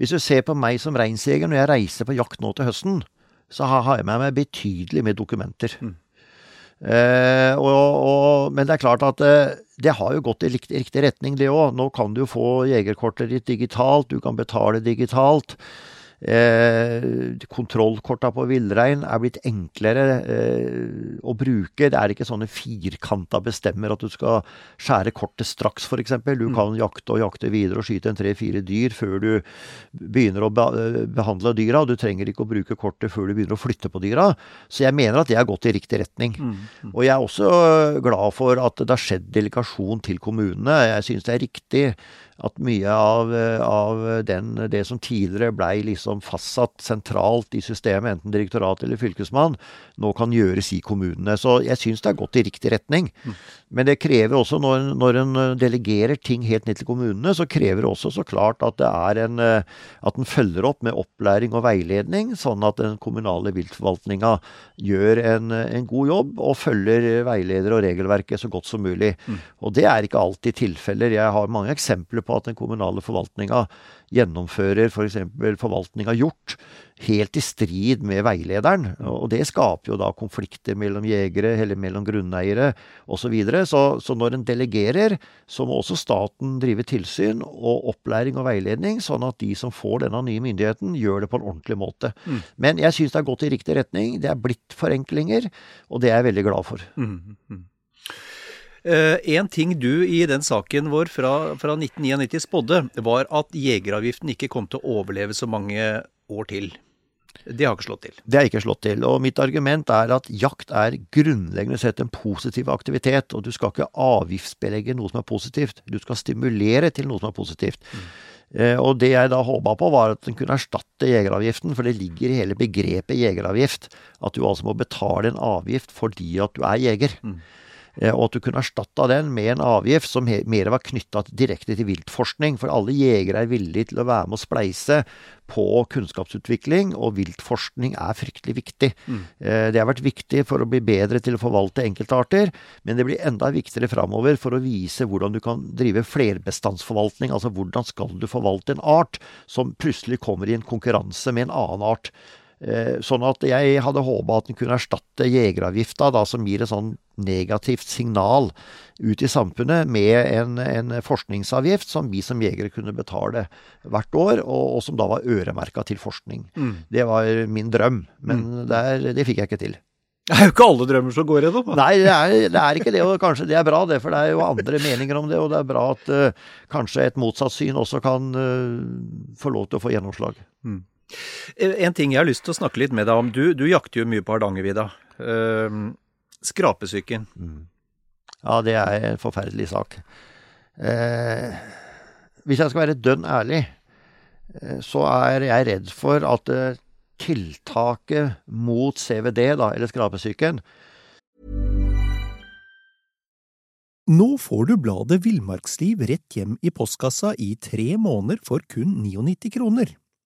hvis du ser på meg som reinsjeger når jeg reiser på jakt nå til høsten, så har jeg med meg betydelig med dokumenter. Mm. Eh, og, og, men det er klart at eh, det har jo gått i riktig, riktig retning, det òg. Nå kan du jo få jegerkortet ditt digitalt, du kan betale digitalt. Eh, kontrollkorta på villrein er blitt enklere eh, å bruke. Det er ikke sånne firkanta bestemmer at du skal skjære kortet straks, f.eks. Du mm. kan jakte og jakte videre og skyte en tre-fire dyr før du begynner å behandle dyra. Du trenger ikke å bruke kortet før du begynner å flytte på dyra. Så jeg mener at det har gått i riktig retning. Mm, mm. Og jeg er også glad for at det har skjedd delikasjon til kommunene. Jeg synes det er riktig at mye av, av den, det som tidligere blei liksom fastsatt sentralt i systemet, enten direktorat eller fylkesmann, nå kan gjøres i kommunene. Så jeg syns det har gått i riktig retning. Mm. Men det krever også, når, når en delegerer ting helt ned til kommunene, så krever det også så klart at det er en at en følger opp med opplæring og veiledning, sånn at den kommunale viltforvaltninga gjør en, en, god jobb og følger veileder og regelverket så godt som mulig. Mm. Og det er ikke alltid tilfeller. Jeg har mange eksempler på at den kommunale forvaltninga gjennomfører f.eks. For forvaltning av hjort helt i strid med veilederen. Og det skaper jo da konflikter mellom jegere eller mellom grunneiere osv. Så, videre. så Så når en delegerer, så må også staten drive tilsyn og opplæring og veiledning, sånn at de som får denne nye myndigheten, gjør det på en ordentlig måte. Mm. Men jeg syns det har gått i riktig retning. Det er blitt forenklinger, og det er jeg veldig glad for. Mm. mm. Uh, en ting du i den saken vår fra, fra 1999 spådde, var at jegeravgiften ikke kom til å overleve så mange år til. Det har ikke slått til. Det har ikke slått til. Og mitt argument er at jakt er grunnleggende sett en positiv aktivitet. Og du skal ikke avgiftsbelegge noe som er positivt. Du skal stimulere til noe som er positivt. Mm. Eh, og det jeg da håpa på, var at den kunne erstatte jegeravgiften. For det ligger i hele begrepet jegeravgift at du altså må betale en avgift fordi at du er jeger. Mm. Eh, og at du kunne erstatta den med en avgift som mer var knytta direkte til viltforskning. For alle jegere er villige til å være med å spleise på kunnskapsutvikling, og viltforskning er fryktelig viktig. Mm. Eh, det har vært viktig for å bli bedre til å forvalte enkeltarter, men det blir enda viktigere framover for å vise hvordan du kan drive flerbestandsforvaltning. Altså hvordan skal du forvalte en art som plutselig kommer i en konkurranse med en annen art. Eh, sånn at jeg hadde håpa at den kunne erstatte jegeravgifta, da, som gir et sånn negativt signal ut i samfunnet, med en, en forskningsavgift som vi som jegere kunne betale hvert år, og, og som da var øremerka til forskning. Mm. Det var min drøm, men mm. der, det fikk jeg ikke til. Det er jo ikke alle drømmer som går gjennom. Nei, det er, det er, ikke det. Og kanskje det er bra, det. For det er jo andre meninger om det. Og det er bra at uh, kanskje et motsatt syn også kan uh, få lov til å få gjennomslag. Mm. Eh, en ting jeg har lyst til å snakke litt med deg om. Du, du jakter jo mye på Hardangervidda. Uh, skrapesyken. Mm. Ja, det er en forferdelig sak. Uh, hvis jeg skal være dønn ærlig, uh, så er jeg redd for at tiltaket mot CVD, da, eller skrapesyken Nå får du bladet Villmarksliv rett hjem i postkassa i tre måneder for kun 99 kroner.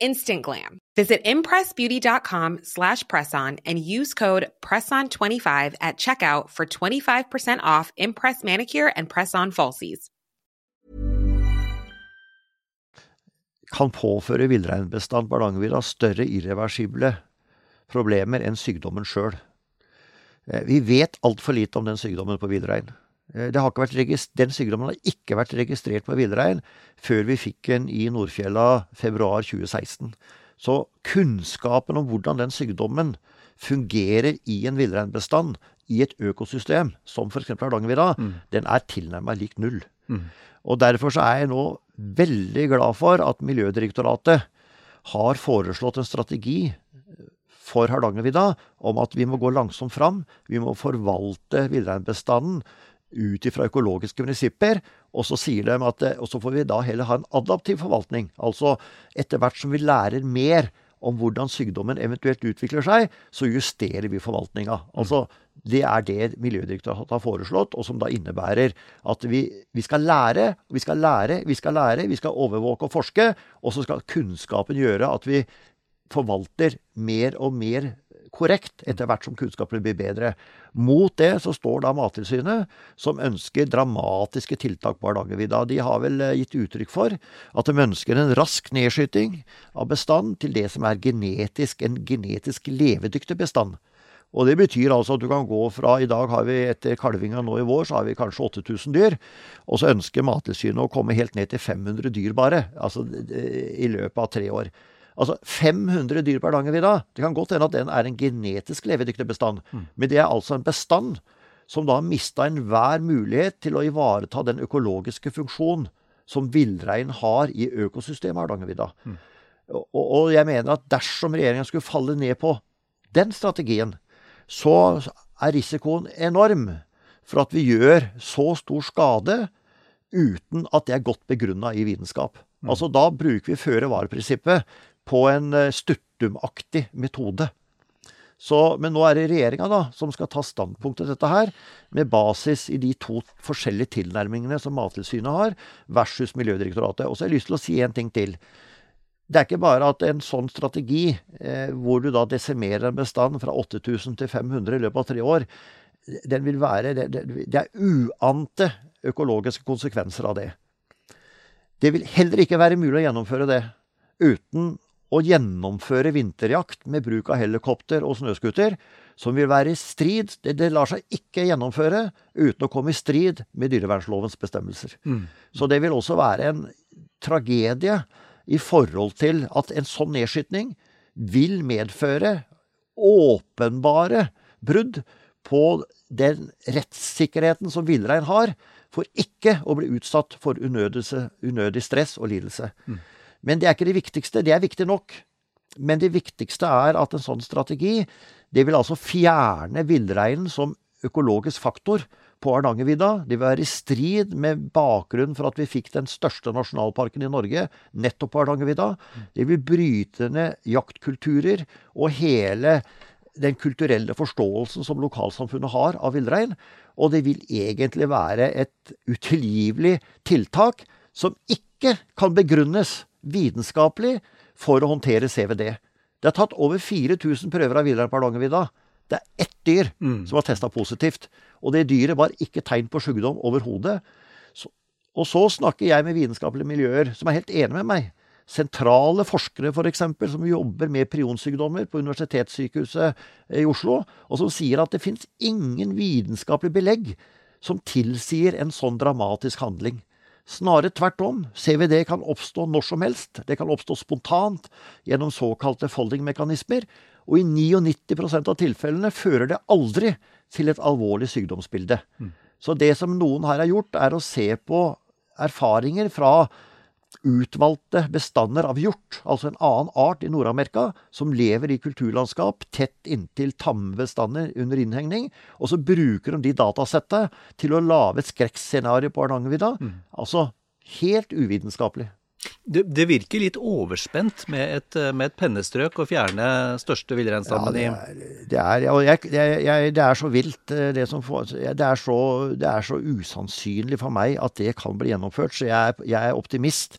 instant glam. Visit impressbeauty.com slash presson and use code PRESSON25 at checkout for 25% off Impress Manicure and Press-On Falsies. Kan påføre villreinbestand på Hardangervidda større irreversible problemer enn sykdommen sjøl. Eh, vi vet altfor lite om den sykdommen på villrein. Eh, den sykdommen har ikke vært registrert på villrein før vi fikk den i Nordfjella februar 2016. Så kunnskapen om hvordan den sykdommen fungerer i en villreinbestand i et økosystem, som f.eks. Hardangervidda, mm. den er tilnærmet lik null. Mm. Og Derfor så er jeg nå veldig glad for at Miljødirektoratet har foreslått en strategi for Hardangervidda om at vi må gå langsomt fram. Vi må forvalte villreinbestanden ut ifra økologiske prinsipper. Og så sier de at og så får vi da heller ha en adaptiv forvaltning. Altså etter hvert som vi lærer mer om hvordan sykdommen eventuelt utvikler seg, så justerer vi forvaltninga. Altså, det er det Miljødirektoratet har foreslått, og som da innebærer at vi, vi, skal lære, vi skal lære, vi skal lære, vi skal overvåke og forske, og så skal kunnskapen gjøre at vi forvalter mer og mer korrekt etter hvert som kunnskapen blir bedre. Mot det så står da Mattilsynet, som ønsker dramatiske tiltak på Hardangervidda. De har vel eh, gitt uttrykk for at de ønsker en rask nedskyting av bestand til det som er genetisk, en genetisk levedyktig bestand. Og Det betyr altså at du kan gå fra I dag har vi etter kalvinga nå i vår, så har vi kanskje 8000 dyr. Og så ønsker Mattilsynet å komme helt ned til 500 dyr bare. Altså i løpet av tre år. Altså 500 dyr på Hardangervidda. Det kan godt hende at den er en genetisk levedyktig bestand. Mm. Men det er altså en bestand som da har mista enhver mulighet til å ivareta den økologiske funksjon som villrein har i økosystemet Hardangervidda. Mm. Og, og jeg mener at dersom regjeringa skulle falle ned på den strategien, så er risikoen enorm for at vi gjør så stor skade uten at det er godt begrunna i vitenskap. Mm. Altså Da bruker vi føre-var-prinsippet på en stuttumaktig metode. Så, men nå er det regjeringa som skal ta standpunkt til dette her, med basis i de to forskjellige tilnærmingene som Mattilsynet har, versus Miljødirektoratet. Og så har jeg lyst til å si en ting til. Det er ikke bare at en sånn strategi, eh, hvor du da desimerer en bestand fra 8000 til 500 i løpet av tre år, den vil være Det, det, det er uante økologiske konsekvenser av det. Det vil heller ikke være mulig å gjennomføre det uten å gjennomføre vinterjakt med bruk av helikopter og snøscooter, som vil være i strid det, det, lar seg ikke gjennomføre uten å komme i strid med dyrevernlovens bestemmelser. Mm. Så det vil også være en tragedie i forhold til at en sånn nedskytning vil medføre åpenbare brudd på den rettssikkerheten som villrein har, for ikke å bli utsatt for unødig stress og lidelse. Mm. Men det er ikke det viktigste. Det er viktig nok. Men det viktigste er at en sånn strategi det vil altså fjerne villreinen som økologisk faktor på Hardangervidda. Det vil være i strid med bakgrunnen for at vi fikk den største nasjonalparken i Norge nettopp på Hardangervidda. Det vil bryte ned jaktkulturer og hele den kulturelle forståelsen som lokalsamfunnet har av villrein. Og det vil egentlig være et utilgivelig tiltak som ikke kan begrunnes vitenskapelig for å håndtere CVD. Det er tatt over 4000 prøver av villrein på Hardangervidda. Det er ett dyr mm. som var testa positivt. Og det dyret var ikke tegn på sykdom overhodet. Og så snakker jeg med vitenskapelige miljøer som er helt enige med meg. Sentrale forskere f.eks. For som jobber med prionsykdommer på Universitetssykehuset i Oslo, og som sier at det fins ingen vitenskapelig belegg som tilsier en sånn dramatisk handling. Snarere tvert om. CVD kan oppstå når som helst. Det kan oppstå spontant gjennom såkalte folding-mekanismer. Og i 99% av tilfellene fører det aldri til et alvorlig sykdomsbilde. Mm. Så det som noen her har gjort, er å se på erfaringer fra utvalgte bestander av hjort, altså en annen art i Nord-Amerika, som lever i kulturlandskap tett inntil tamme bestander under innhegning. Og så bruker de de datasettet til å lage et skrekkscenario på Hardangervidda. Mm. Altså helt uvitenskapelig. Det, det, virker litt overspent med et, med et pennestrøk å fjerne største villreinstammen ja, det, det, er, jeg, jeg, det er så vilt. Eh, det, får, det, er så, det er så usannsynlig for meg at det kan bli gjennomført. Så jeg, jeg er optimist.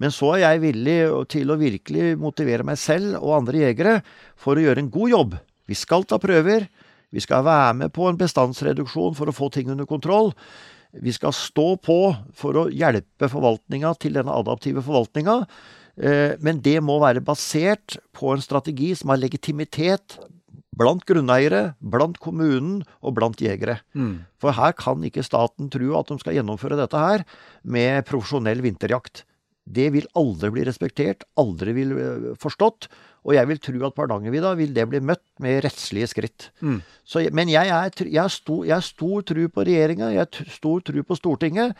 Men så er jeg villig til å virkelig motivere meg selv og andre jegere for å gjøre en god jobb. Vi skal ta prøver. Vi skal være med på en bestandsreduksjon for å få ting under kontroll. Vi skal stå på for å hjelpe forvaltninga til denne adaptive forvaltninga. Eh, men det må være basert på en strategi som har legitimitet blant grunneiere, blant kommunen og blant jegere. Mm. For her kan ikke staten tro at de skal gjennomføre dette her med profesjonell vinterjakt. Det vil aldri bli respektert, aldri vil eh, forstått. Og jeg vil tro at på Hardangervidda vil det bli møtt med rettslige skritt. Mm. Så, men jeg, har stor, stor tro på regjeringa, jeg har stor tro på Stortinget.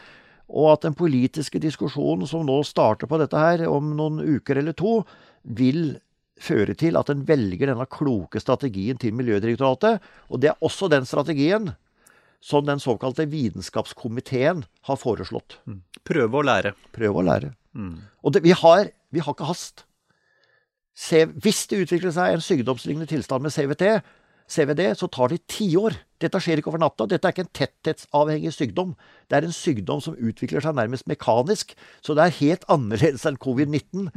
Og at den politiske diskusjonen som nå starter på dette her om noen uker eller to, vil føre til at en velger denne kloke strategien til Miljødirektoratet. Og det er også den strategien som den såkalte vitenskapskomiteen har foreslått. Prøve å lære. Prøve å lære. Og det, vi, har, vi har ikke hast. Se, hvis det utvikler seg en sykdomslignende tilstand med CVT, CVD, så tar det tiår. Dette skjer ikke over natta. Dette er ikke en tetthetsavhengig sykdom. Det er en sykdom som utvikler seg nærmest mekanisk. Så det er helt annerledes enn covid-19.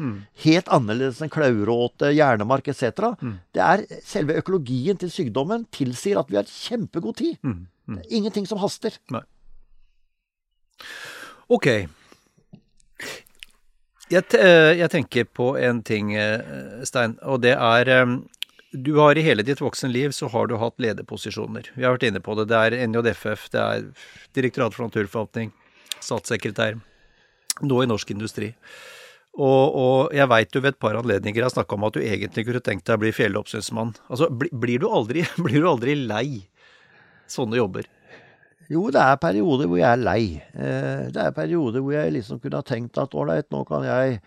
Helt annerledes enn klauråte, hjernemark etc. Det er selve økologien til sykdommen tilsier at vi har kjempegod tid. Det er ingenting som haster. Nei. Ok. Jeg, eh, jeg tenker på en ting, eh, Stein, og det er eh, Du har i hele ditt voksenliv så har du hatt lederposisjoner. Vi har vært inne på det. Det er NJFF, det er Direktoratet for naturforvaltning, statssekretær, nå i Norsk Industri. Og, og jeg veit du ved et par anledninger har snakka om at du egentlig kunne tenkt deg å bli fjelloppsynsmann. Altså, bli, blir, du aldri, *laughs* blir du aldri lei sånne jobber? Jo, det er perioder hvor jeg er lei. Eh, Det er perioder hvor jeg liksom kunne ha tenkt at ålreit, nå kan jeg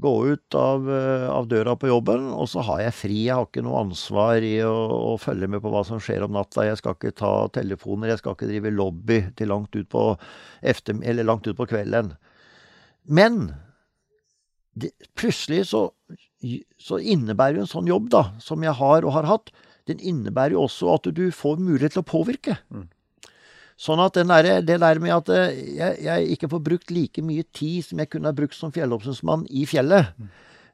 gå ut av, eh, av døra på jobben, og så har jeg fri. Jeg har ikke noe ansvar i å, å følge med på hva som skjer om natta. Jeg skal ikke ta telefoner, jeg skal ikke drive lobby til langt ut på, efter, langt ut på kvelden. Men det, plutselig så, så innebærer jo en sånn jobb, da, som jeg har og har hatt, den innebærer jo også at du får mulighet til å påvirke. Sånn at den der, det der med at eh, jeg, jeg ikke får brukt like mye tid som jeg kunne ha brukt som fjelloppsynsmann i fjellet,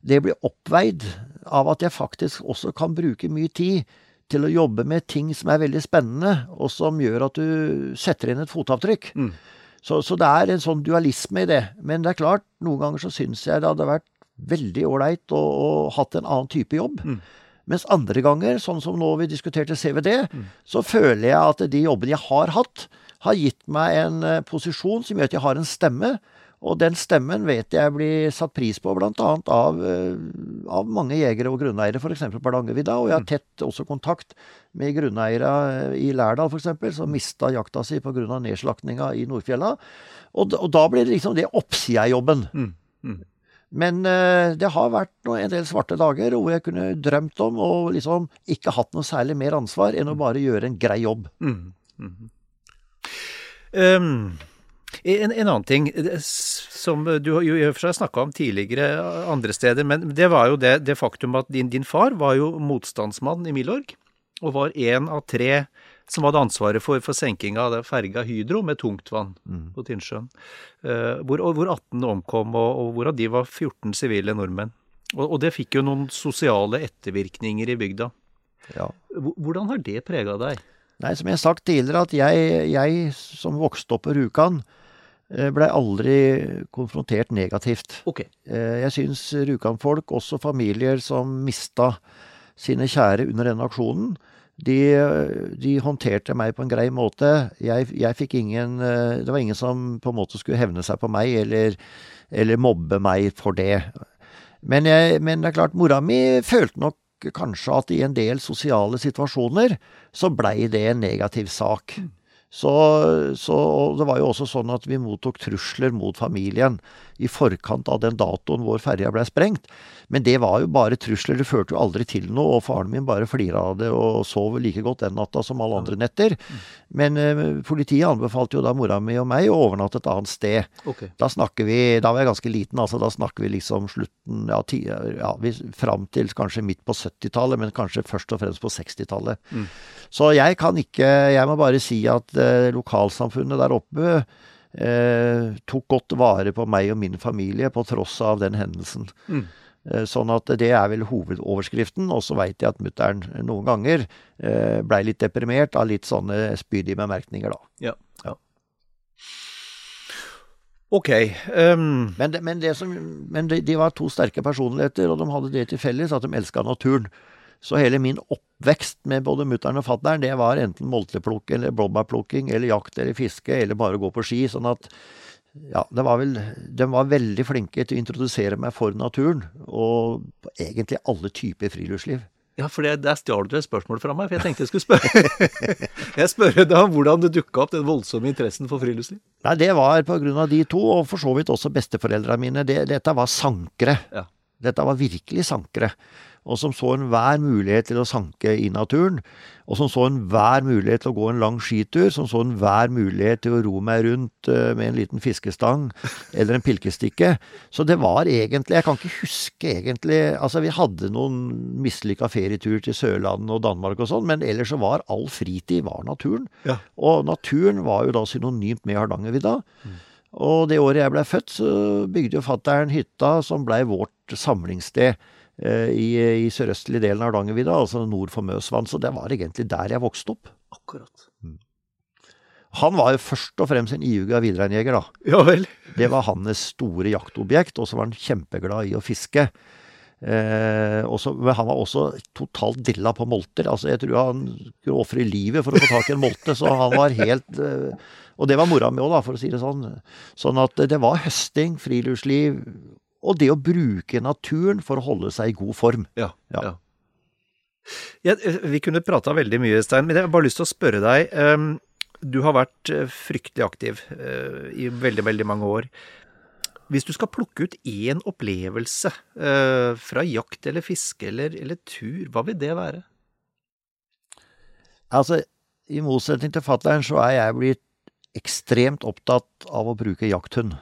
det blir oppveid av at jeg faktisk også kan bruke mye tid til å jobbe med ting som er veldig spennende, og som gjør at du setter inn et fotavtrykk. Så, så det er en sånn dualisme i det. Men det er klart, noen ganger så syns jeg det hadde vært veldig ålreit å, å hatt en annen type jobb. Mens andre ganger, sånn som nå vi diskuterte CVD, så føler jeg at de jobbene jeg har hatt, har gitt meg en eh, posisjon som gjør at jeg har en stemme. Og den stemmen vet jeg blir satt pris på bl.a. Av, eh, av mange jegere og grunneiere, f.eks. på Hardangervidda. Og jeg har tett også kontakt med grunneiere eh, i Lærdal f.eks., som mista jakta si pga. nedslaktinga i Nordfjella. Og, og da blir det liksom det oppsida-jobben. Men eh, det har vært en del svarte dager hvor jeg kunne drømt om å liksom ikke hatt noe særlig mer ansvar enn å bare gjøre en grei jobb. Um, en, en annen ting eh, som du jo i og for seg snakka om tidligere eh, andre steder, men det var jo det, det faktum at din, din far var jo motstandsmann i Milorg, og var en av tre som hadde ansvaret for, for senkinga av ferga Hydro med tungtvann på Tinnsjøen. Uh, hvor, hvor 18 omkom, og, og hvorav de var 14 sivile nordmenn. Og, og det fikk jo noen sosiale ettervirkninger i bygda. Ja. Hvordan har det prega deg? Nei, som jeg har sagt tidligere, at jeg, jeg som vokste opp på Rjukan, eh, blei aldri konfrontert negativt. Ok. Eh, Jeg syns Rjukan-folk, også familier som mista sine kjære under denne aksjonen, de, de håndterte meg på en grei måte. Jeg, jeg fikk ingen eh, Det var ingen som på en måte skulle hevne seg på meg eller, eller mobbe meg for det. Men, jeg, men det er klart, mora mi følte nok kanskje at i en del sosiale situasjoner så blei det en negativ sak. Så, så og det var jo også sånn at vi mottok trusler mot familien i forkant av den datoen vår ferja blei sprengt. Men det var jo bare trusler, det førte jo aldri til noe, og faren min bare flira av det og sov like godt den natta som alle andre netter. Men eh, politiet anbefalte jo da mora mi og meg å overnatte et annet sted. Okay. Da snakker vi, da var jeg ganske liten, altså da snakker vi liksom slutten, ja, ti, ja vi, fram til kanskje midt på 70-tallet, men kanskje først og fremst på 60-tallet. Så jeg kan ikke, jeg må bare si at eh, lokalsamfunnet der oppe eh, tok godt vare på meg og min familie på tross av den hendelsen. Eh, Sånn at det er vel hovedoverskriften, og så veit jeg at mutter'n noen ganger eh, blei litt deprimert av litt sånne spydige bemerkninger, da. Ja. ja. Ok. Um... Men, det, men, det som, men de, de var to sterke personligheter, og de hadde det til felles at de elska naturen. Så hele min oppvekst med både mutter'n og fatter'n, det var enten molteplukking eller blåbærplukking eller jakt eller fiske eller bare gå på ski. Sånn at ja, det var vel De var veldig flinke til å introdusere meg for naturen, og egentlig alle typer friluftsliv. ja, for det, der stjal du et spørsmål fra meg, for jeg tenkte jeg skulle spørre *laughs* Jeg spørre deg om hvordan det dukka opp, den voldsomme interessen for friluftsliv. Nei, det var av de to, og for så vidt også besteforeldrene mine. Det, dette var sankere. Ja. Dette var virkelig sankere. Og som så enhver mulighet til å sanke i naturen, og som så enhver mulighet til å gå en lang skitur, som så enhver mulighet til å ro meg rundt eh, med en liten fiskestang *laughs* eller en pilkestikke. Så det var egentlig Jeg kan ikke huske egentlig Altså, vi hadde noen mislykka ferieturer til Sørlandet og Danmark og sånn, men ellers så var all fritid var naturen. Ja. Og naturen var jo da synonymt med Hardangervidda. Og det året jeg blei født, så bygde jo fattern hytta som blei vårt samlingssted i, i sørøstlige delen av Hardangervidda, altså nord for Møsvann. Så det var egentlig der jeg vokste opp. Akkurat. Han var jo først og fremst en iuga villreinjeger, da. Ja vel. *laughs* Det var hans store jaktobjekt, og så var han kjempeglad i å fiske. Eh, også, men han var også totalt dilla på molter. Altså, jeg tror han skulle ofre livet for å få tak i en molte, så han var helt eh, Og det var mora mi òg, for å si det sånn. Sånn at det var høsting, friluftsliv, og det å bruke naturen for å holde seg i god form. Ja. Ja. ja. Ja, vi kunne prata veldig mye, Stein, men jeg har bare lyst til å spørre deg. Um, Du har vært eh, fryktelig aktiv uh, i veldig, veldig mange år. Hvis du skal plukke ut én opplevelse uh, fra jakt eller fiske eller, eller tur, hva vil det være? Altså, i motsetning til fattern så er jeg blitt ekstremt opptatt av å bruke jakthund.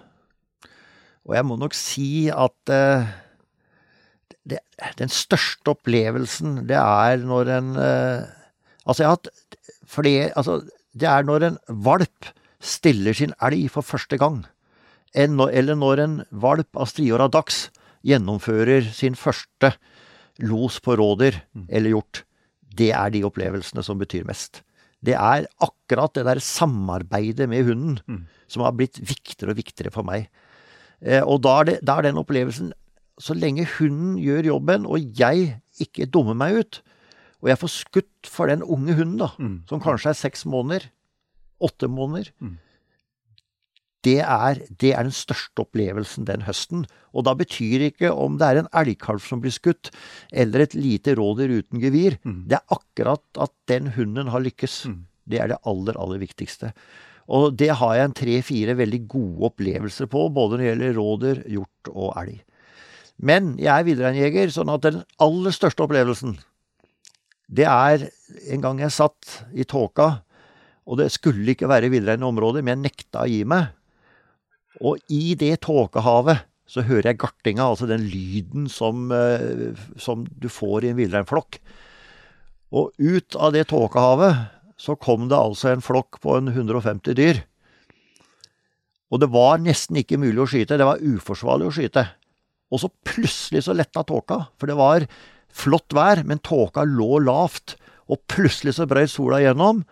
Og jeg må nok si at eh, det, den største opplevelsen, det er når en eh, Altså, jeg har hatt flere Altså, det er når en valp stiller sin elg for første gang. Eller når en valp av striåra dags gjennomfører sin første los på rådyr eller hjort. Det er de opplevelsene som betyr mest. Det er akkurat det der samarbeidet med hunden som har blitt viktigere og viktigere for meg. Eh, og da er, det, da er den opplevelsen Så lenge hunden gjør jobben, og jeg ikke dummer meg ut, og jeg får skutt for den unge hunden, da, som kanskje er seks måneder, åtte måneder det er, det er den største opplevelsen den høsten. Og da betyr det ikke om det er en elgkalv som blir skutt, eller et lite rådyr uten gevir. Det er akkurat at den hunden har lykkes. Det er det aller, aller viktigste. Og det har jeg en tre-fire veldig gode opplevelser på, både når det gjelder rådyr, hjort og elg. Men jeg er villreinjeger, sånn at den aller største opplevelsen, det er en gang jeg satt i tåka, og det skulle ikke være villrein i området, men jeg nekta å gi meg. Og i det tåkehavet så hører jeg gartinga, altså den lyden som, eh, som du får i en villreinflokk. Og ut av det tåkehavet så kom det altså en flokk på en 150 dyr. Og det var nesten ikke mulig å skyte, det var uforsvarlig å skyte. Og så plutselig så letta tåka, for det var flott vær, men tåka lå lavt. Og plutselig så brøt sola gjennom,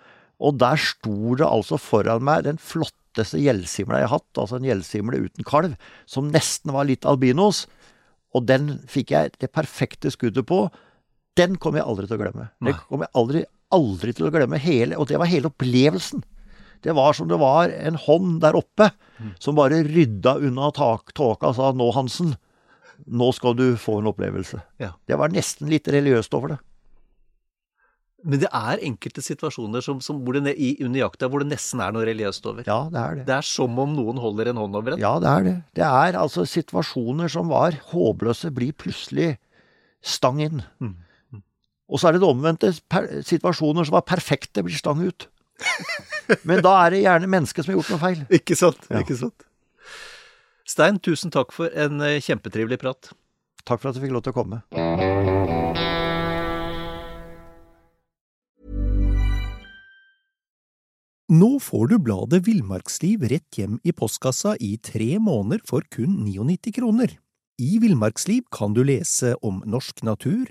og der sto det altså foran meg den flotteste gjellsimla jeg har hatt, altså en gjellsimle uten kalv, som nesten var litt albinos. Og den fikk jeg det perfekte skuddet på. Den kommer jeg aldri til å glemme. Det kommer jeg aldri, aldri til å glemme hele, og det var hele opplevelsen. Det var som det var en hånd der oppe som bare rydda unna tåka og sa 'Nå, Hansen, nå skal du få en opplevelse'. Ja. Det var nesten litt religiøst over det. Men det er enkelte situasjoner som, som hvor det, i, under jakta hvor det nesten er noe religiøst over. Ja, det er det. Det er som om noen holder en hånd over en. Ja, det er det. Det er altså situasjoner som var håpløse, blir plutselig stang inn. Og så er det det omvendte. Per situasjoner som var perfekte, blir stang ut. Men da er det gjerne mennesket som har gjort noe feil. Ikke sant? Ja. Ikke sant? Stein, tusen takk for en eh, kjempetrivelig prat. Takk for at du fikk lov til å komme. Nå får du bladet Villmarksliv rett hjem i postkassa i tre måneder for kun 99 kroner. I Villmarksliv kan du lese om norsk natur,